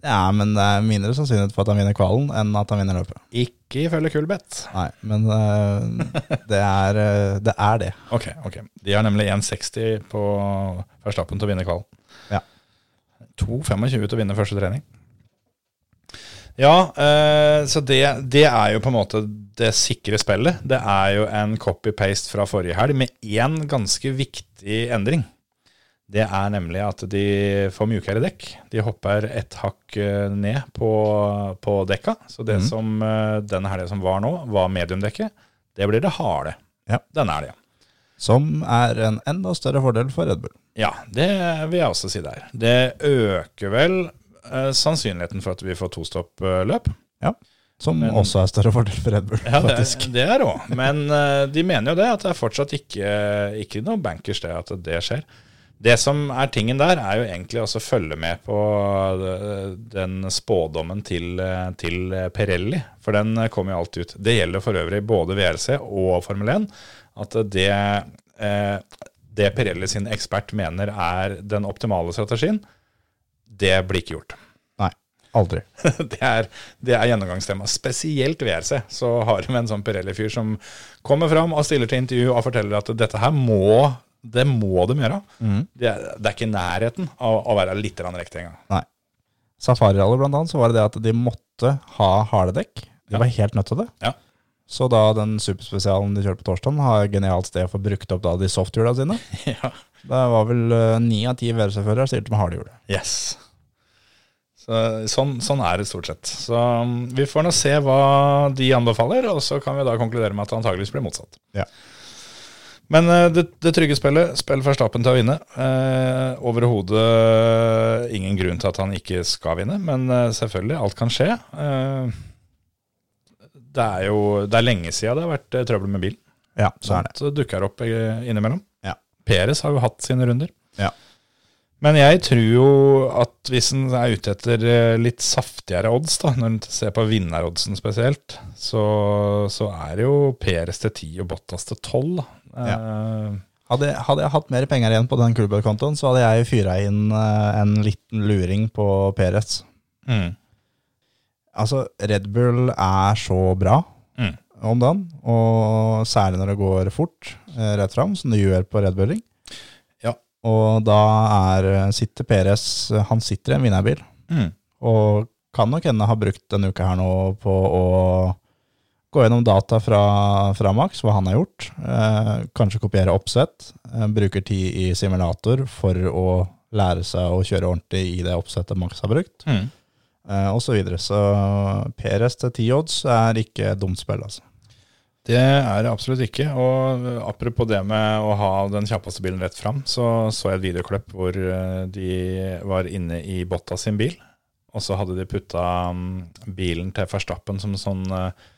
S2: Ja, men det er mindre sannsynlighet for at han vinner kvalen enn at han vinner løpet.
S1: Ikke ifølge Kulbeth.
S2: Nei, men uh, det, er, uh, det er det.
S1: Ok, ok. De har nemlig 1,60 på Verstappen til å vinne kvalen.
S2: Ja.
S1: 2,25 til å vinne første trening. Ja, uh, så det, det er jo på en måte det sikre spillet. Det er jo en copy-paste fra forrige helg med én ganske viktig endring. Det er nemlig at de får mjukere dekk. De hopper et hakk eh, ned på, på dekka. Så det
S2: mm.
S1: som den denne helga som var nå, var mediumdekket, det blir det harde.
S2: Ja.
S1: Denne helga.
S2: Som er en enda større fordel for Red Bull.
S1: Ja, det vil jeg også si der. Det øker vel eh, sannsynligheten for at vi får tostopp-løp.
S2: Som
S1: Men-
S2: også er større fordel for Red Bull,
S1: Ja, det,
S2: faktisk.
S1: det er òg. Men eh, de mener jo det, at det er fortsatt ikke, ikke noe bankers det at det skjer. Det som er tingen der, er jo egentlig å følge med på eh, den spådommen til, eh, til Perelli. For den eh, kommer jo alltid ut. Det gjelder for øvrig både VRC og Formel 1. At det, det Perelli sin ekspert mener er den optimale strategien, det blir ikke gjort.
S2: Nei, aldri.
S1: Det er, det er gjennomgangstema. Spesielt VRC. Så har vi en sånn Pirelli-fyr som kommer fram og stiller til intervju og forteller at dette her må det må de gjøre. Det, er, det er ikke nærheten av å være litt riktig engang.
S2: Nei. Safari-rally blant annet, så var det det at de måtte ha harde dekk. De
S1: Ja.
S2: var helt nødt til det.
S1: Ja.
S2: Så da den superspesialen de kjørte på torsdagen, har genialt sted å få brukt opp da de softhjula sine.
S1: Ja.
S2: Det var vel eh, ni av ti VRC-førere stilte med harde hjul.
S1: Yes. Så, sånn, sånn er det stort sett. Så um, vi får nå se hva de anbefaler, og så kan vi da konkludere med at det antageligvis blir motsatt.
S2: Ja.
S1: Men eh, det, det trygge spillet, spill Verstappen til å vinne. Eh, Overhodet ingen grunn til at han ikke skal vinne, men eh, selvfølgelig, alt kan skje. Eh, det er jo det er lenge siden det har vært eh, trøbbel med bilen.
S2: Ja, så er det.
S1: Så dukker opp eh, innimellom.
S2: Ja.
S1: Peres har jo hatt sine runder.
S2: Ja.
S1: Men jeg tror jo at hvis en er ute etter eh, litt saftigere odds, da, når en ser på vinneroddsen spesielt, så, så er det jo Peres til 10 og Bottas til 12. da. Eh,
S2: Hadde, hadde jeg hatt mer penger igjen på den Klubbøy-kontoen, så hadde jeg fyra inn eh, en liten luring på Perez.
S1: mm,
S2: Altså, Red Bull er så bra
S1: Mm.
S2: om dagen, og særlig når det går fort eh, rett fram, som det gjør på Red Bull Ring.
S1: Ja.
S2: Og da er, sitter Perez Han sitter i en vinnerbil,
S1: mm,
S2: og kan nok hende ha brukt denne uka her nå på å gå gjennom data fra, fra Max, hva han har gjort. Eh, kanskje kopiere oppsett. Eh, bruker tid i simulator for å lære seg å kjøre ordentlig i det oppsettet Max har brukt.
S1: mm.
S2: Eh, og så videre. Så PRS til 10 odds er ikke dumt spill, altså.
S1: Det er det absolutt ikke. Og apropos det med å ha den kjappeste bilen rett fram, så så jeg et videoklipp hvor eh, de var inne i Botta sin bil, og så hadde de putta mm, bilen til Verstappen som sånn, eh,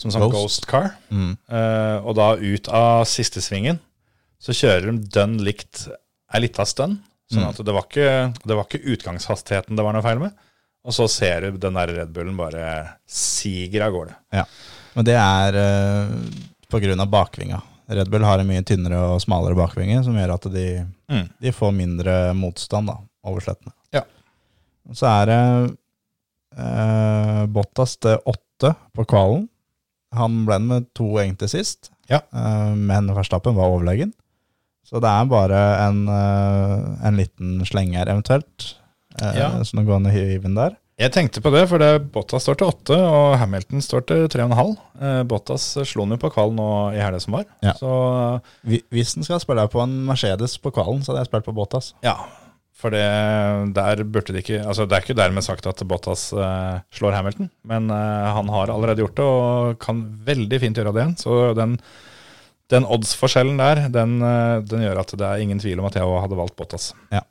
S1: som sånn
S2: Ghost.
S1: ghost car.
S2: Mm.
S1: Uh, og da ut av siste svingen så kjører de dønn likt ei lita stund. Sånn
S2: Mm.
S1: at det var, ikke, det var ikke utgangshastigheten det var noe feil med. Og så ser du den der Red Bullen bare siger av gårde.
S2: Ja. Men det er uh, på grunn av bakvinga. Red Bull har en mye tynnere og smalere bakvinge, som gjør at de,
S1: Mm.
S2: de får mindre motstand da, over slettene.
S1: Ja.
S2: Så er det uh, Bottas til åtte på kvalen. Han ble med to egentlig sist,
S1: Ja.
S2: eh, men Verstappen var overlegen. Så det er bare en, eh, en liten slenger, eventuelt, eh,
S1: Ja.
S2: så nå går han i hiven der.
S1: Jeg tenkte på det, for det, Bottas står til åtte, og Hamilton står til tre og en halv. Bottas slo han jo på kvalen nå i helga som var.
S2: Ja.
S1: Så
S2: Hvis han skal spille på en Mercedes på kvalen, så hadde jeg spilt på Bottas.
S1: ja, for det, der burde de ikke Altså, det er ikke dermed sagt at Bottas eh, slår Hamilton, men eh, han har allerede gjort det, og kan veldig fint gjøre det igjen. Så den, den odds-forskjellen der, den, eh, den gjør at det er ingen tvil om at jeg òg hadde valgt Bottas.
S2: Ja.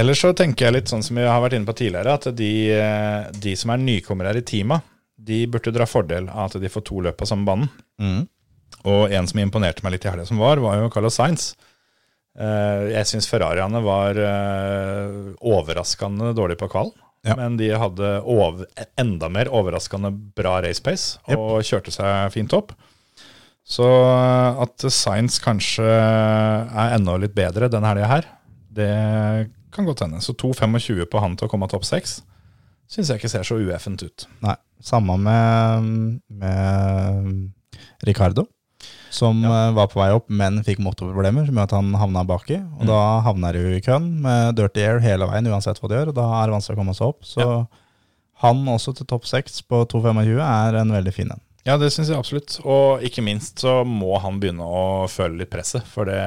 S1: Ellers så tenker jeg litt sånn som vi har vært inne på tidligere, at de, de som er nykommere i teamet, de burde dra fordel av at de får to løp på samme banen.
S2: Mm.
S1: Og en som imponerte meg litt i helga som var, var jo Carlos Sainz. Eh, Jeg syns Ferrariene var eh, overraskende dårlige på kvall.
S2: Ja.
S1: Men de hadde over, enda mer overraskende bra race pace og kjørte seg fint opp. Så eh, at Sainz kanskje er enda litt bedre denne helga her, det kan godt hende. Så 2,25 på han til å komme topp seks syns jeg ikke ser så ueffent ut.
S2: Nei, samme med, med Ricardo, som ja. var på vei opp, men fikk motorproblemer, som gjør at han havna baki. Og da havner du i køen med dirty air hele veien, uansett hva du gjør, og da er det vanskelig å komme seg opp. Så han også til topp seks på 2,25 er en veldig fin en.
S1: Ja, det syns jeg absolutt. Og ikke minst så må han begynne å føle litt presset, for det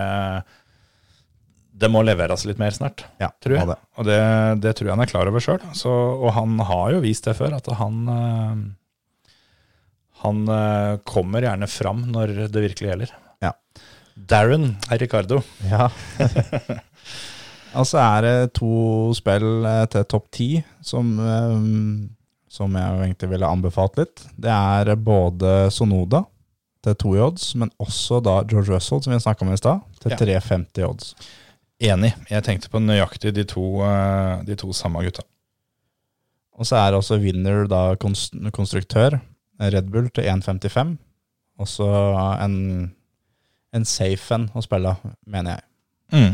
S1: det må leveres litt mer snart,
S2: Ja,
S1: tror jeg.
S2: det.
S1: Og det, det tror jeg han er klar over sjøl. Og han har jo vist det før, at han eh, Han eh, kommer gjerne fram når det virkelig gjelder.
S2: Ja.
S1: Darren er Ricardo.
S2: Ja. Og så er det to spill eh, til topp ti som, eh, som jeg egentlig ville anbefalt litt. Det er både Sonoda til to i odds, men også da George Russell, som vi snakka om i stad, til
S1: Ja.
S2: 3,50 i odds.
S1: Enig. Jeg tenkte på nøyaktig de to, de to samme gutta.
S2: Og så er også Winner da konstruktør, Red Bull til 1,55. Også en, en safe en å spille, mener jeg.
S1: Mm.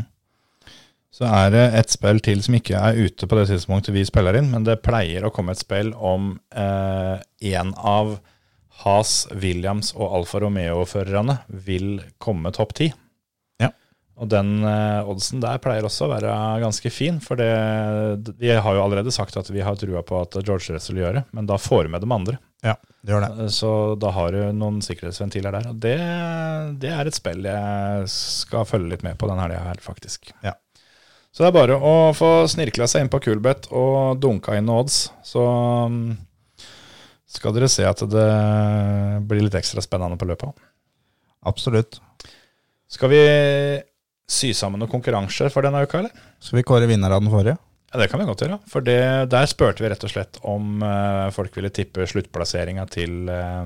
S1: Så er det et spill til som ikke er ute på det tidspunktet vi spiller inn, men det pleier å komme et spill om eh, en av Has, Williams og Alfa Romeo-førerne vil komme topp ti. Og den eh, oddsen der pleier også å være ganske fin, for det, vi har jo allerede sagt at vi har trua på at George Russell gjør det, men da får du med de andre.
S2: Ja, det gjør det.
S1: Eh, Så da har du noen sikkerhetsventiler der. Og det, det er et spill jeg skal følge litt med på den helga her, faktisk.
S2: Ja.
S1: Så det er bare å få snirkla seg inn på Kulbeth og dunka inn odds. Så mm, skal dere se at det blir litt ekstra spennende på løpet.
S2: Absolutt.
S1: Skal vi sy sammen noen konkurranser for denne uka, eller?
S2: Skal vi kåre vinner av den forrige?
S1: Ja, Det kan vi godt gjøre. For det, der spurte vi rett og slett om uh, folk ville tippe sluttplasseringa til uh,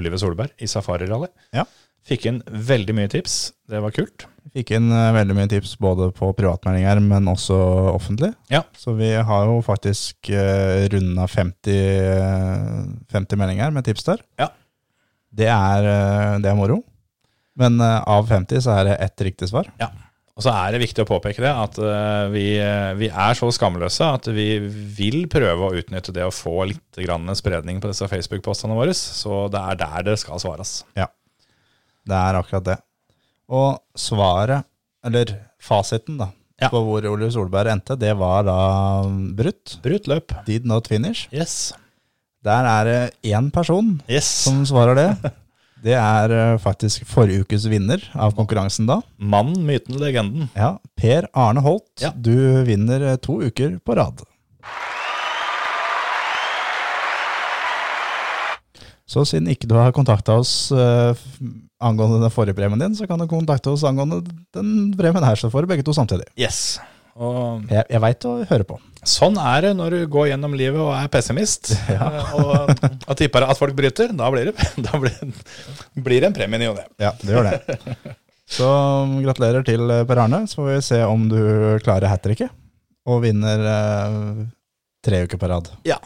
S1: Oliver Solberg i Safari Rally.
S2: Ja.
S1: Fikk inn veldig mye tips. Det var kult.
S2: Fikk inn uh, veldig mye tips både på privatmeldinger, men også offentlig.
S1: Ja.
S2: Så vi har jo faktisk uh, runda 50, eh, 50 meldinger med tips der.
S1: Ja.
S2: Det er, det er moro. Men eh, av 50 så er det ett riktig svar. Ja.
S1: Og så er det viktig å påpeke det at eh, vi, eh, vi er så skamløse at vi vil prøve å utnytte det å få litt grann spredning på disse Facebook-postene våre. Så det er der det skal svares.
S2: Det er akkurat det. Og svaret, eller fasiten da,
S1: Ja.
S2: på hvor Ole Solberg endte, det var da brutt.
S1: Brutt løp.
S2: Did not finish.
S1: Yes.
S2: Der er det én person
S1: yes.
S2: som svarer det. Det er eh, faktisk forrige ukes vinner av konkurransen da.
S1: Mannen, myten, legenden.
S2: Ja, Per Arne Holt,
S1: Ja.
S2: du vinner eh, to uker på rad. Så siden ikke du har kontakta oss uh, angående den forrige premien din, så kan du kontakte oss angående den premien her, så får du begge to samtidig.
S1: Yes. Og
S2: Jeg, jeg veit å høre på.
S1: sånn er det når du går gjennom livet og er pessimist eh, og, og tipper at folk bryter. Da blir det, da blir, blir det en premie i ny og ne.
S2: Ja, det gjør det. Så gratulerer til eh, Per Arne, så får vi se om du klarer hat tricket og vinner eh, tre uker på rad.
S1: Ja.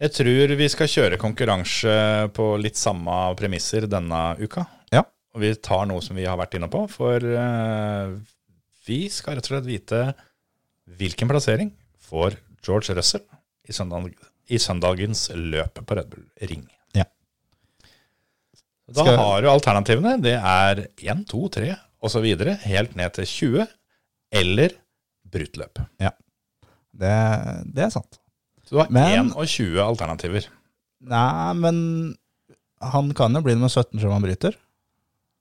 S1: Jeg tror vi skal kjøre konkurranse på litt samme premisser denne uka.
S2: Ja.
S1: Og vi tar noe som vi har vært inne på, for eh, vi skal rett og slett vite hvilken plassering får George Russell i, søndag, i søndagens løp på Red Bull Ring.
S2: Ja.
S1: Da
S2: Skal-
S1: har du alternativene. Det er 1, 2, 3 osv. helt ned til 20, eller brutt løp.
S2: Det, det er sant.
S1: Så du har
S2: Men-
S1: 21 alternativer.
S2: Nei, men han kan jo bli nummer 17 selv om han bryter.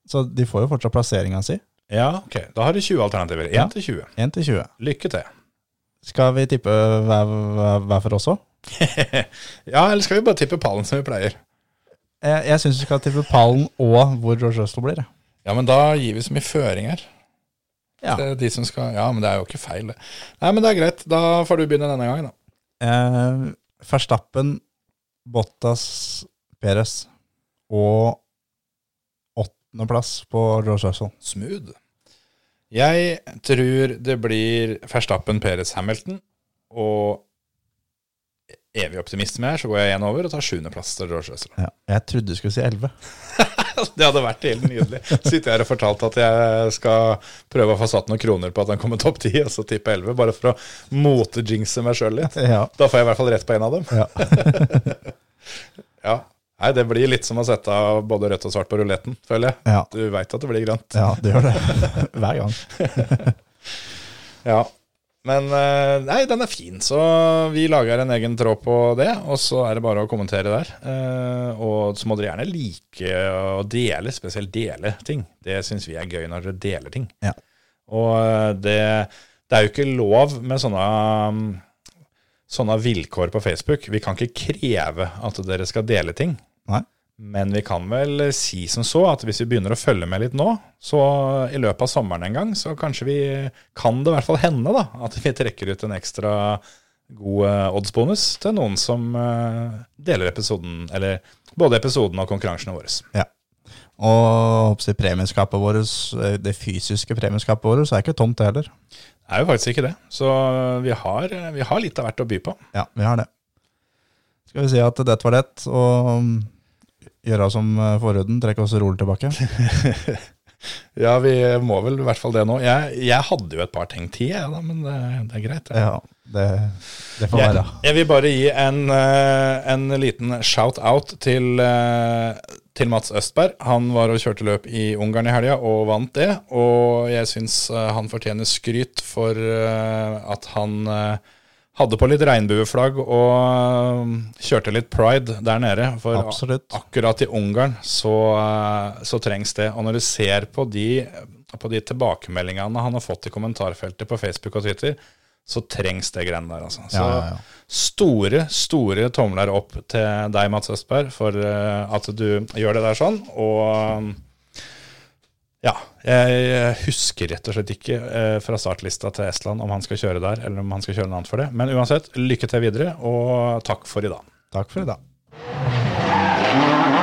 S2: Så de får jo fortsatt plasseringa si.
S1: Ja, ok. Da har du 20 alternativer. 1
S2: Ja.
S1: til 20.
S2: 1 til 20.
S1: Lykke til.
S2: Skal vi tippe hver, hver, for oss òg?
S1: ja, eller skal vi bare tippe pallen som vi pleier?
S2: Jeg, jeg syns vi skal tippe pallen og hvor George Russell blir.
S1: Ja, men da gir vi så mye føringer.
S2: Ja.
S1: Det de som skal, ja, men det er jo ikke feil, det. Nei, men det er greit. Da får du begynne denne gangen, da.
S2: Eh, Verstappen, Bottas, Perez og åttendeplass på George Russell.
S1: Smooth. Jeg tror det blir Verstappen, Peres, Hamilton. Og evig optimist med her, så går jeg én over og tar sjuendeplass til George Russell.
S2: Ja, jeg trodde du skulle si 11.
S1: Det hadde vært helt nydelig. Sitter her og fortalt at jeg skal prøve å få satt noen kroner på at han kommer topp ti, og så tipper 11, bare for å motejinxe meg sjøl litt.
S2: Ja.
S1: Da får jeg i hvert fall rett på en av dem.
S2: Ja.
S1: Ja. Nei, det blir litt som å sette både rødt og svart på ruletten, føler jeg.
S2: Ja.
S1: Du veit at det blir grønt.
S2: ja, det gjør det. Hver gang.
S1: Ja. Men eh, nei, den er fin, så vi lager en egen tråd på det. Og så er det bare å kommentere der. Eh, og så må dere gjerne like å dele, spesielt dele ting. Det syns vi er gøy når dere deler ting.
S2: Ja.
S1: Og eh, det, det er jo ikke lov med sånne, mm, sånne vilkår på Facebook. Vi kan ikke kreve at dere skal dele ting.
S2: Nei.
S1: Men vi kan vel si som så at hvis vi begynner å følge med litt nå, så i løpet av sommeren en gang, så kanskje vi kan det i hvert fall hende da, at vi trekker ut en ekstra god eh, oddsbonus til noen som eh, deler episoden, eller både episoden og konkurransene våre.
S2: Ja. Og premieskapet vårt, eh, det fysiske premieskapet vårt, er ikke tomt det heller.
S1: Det er jo faktisk ikke det. Så vi har, vi har litt av hvert å by på.
S2: Ja, vi har det. Skal vi si at dette var det, og gjøre som eh, forhuden, trekke oss rolig tilbake.
S1: Ja, vi må vel i hvert fall det nå. Jeg, jeg hadde jo et par ting til, jeg, da, men det, det er greit.
S2: Ja, det, det får
S1: Jeg,
S2: være.
S1: jeg vil bare gi en, eh, en liten shout-out til, eh, til Mats Østberg. Han var og kjørte løp i Ungarn i helga og vant det. Og jeg syns han fortjener skryt for at han hadde på litt regnbueflagg og eh, kjørte litt pride der nede. For
S2: Absolutt.
S1: akkurat i Ungarn så, eh, så trengs det. Og når du ser på de, på de tilbakemeldingene han har fått i kommentarfeltet på Facebook og Twitter, så trengs det greiene der, altså. Så
S2: Ja, ja, ja.
S1: store, store tomler opp til deg, Mats Østberg, for eh, at du gjør det der sånn. Og ja, jeg husker rett og slett ikke eh, fra startlista til Estland om han skal kjøre der, eller om han skal kjøre noe annet for det. Men uansett, lykke til videre, og takk for i dag.
S2: Takk for i dag.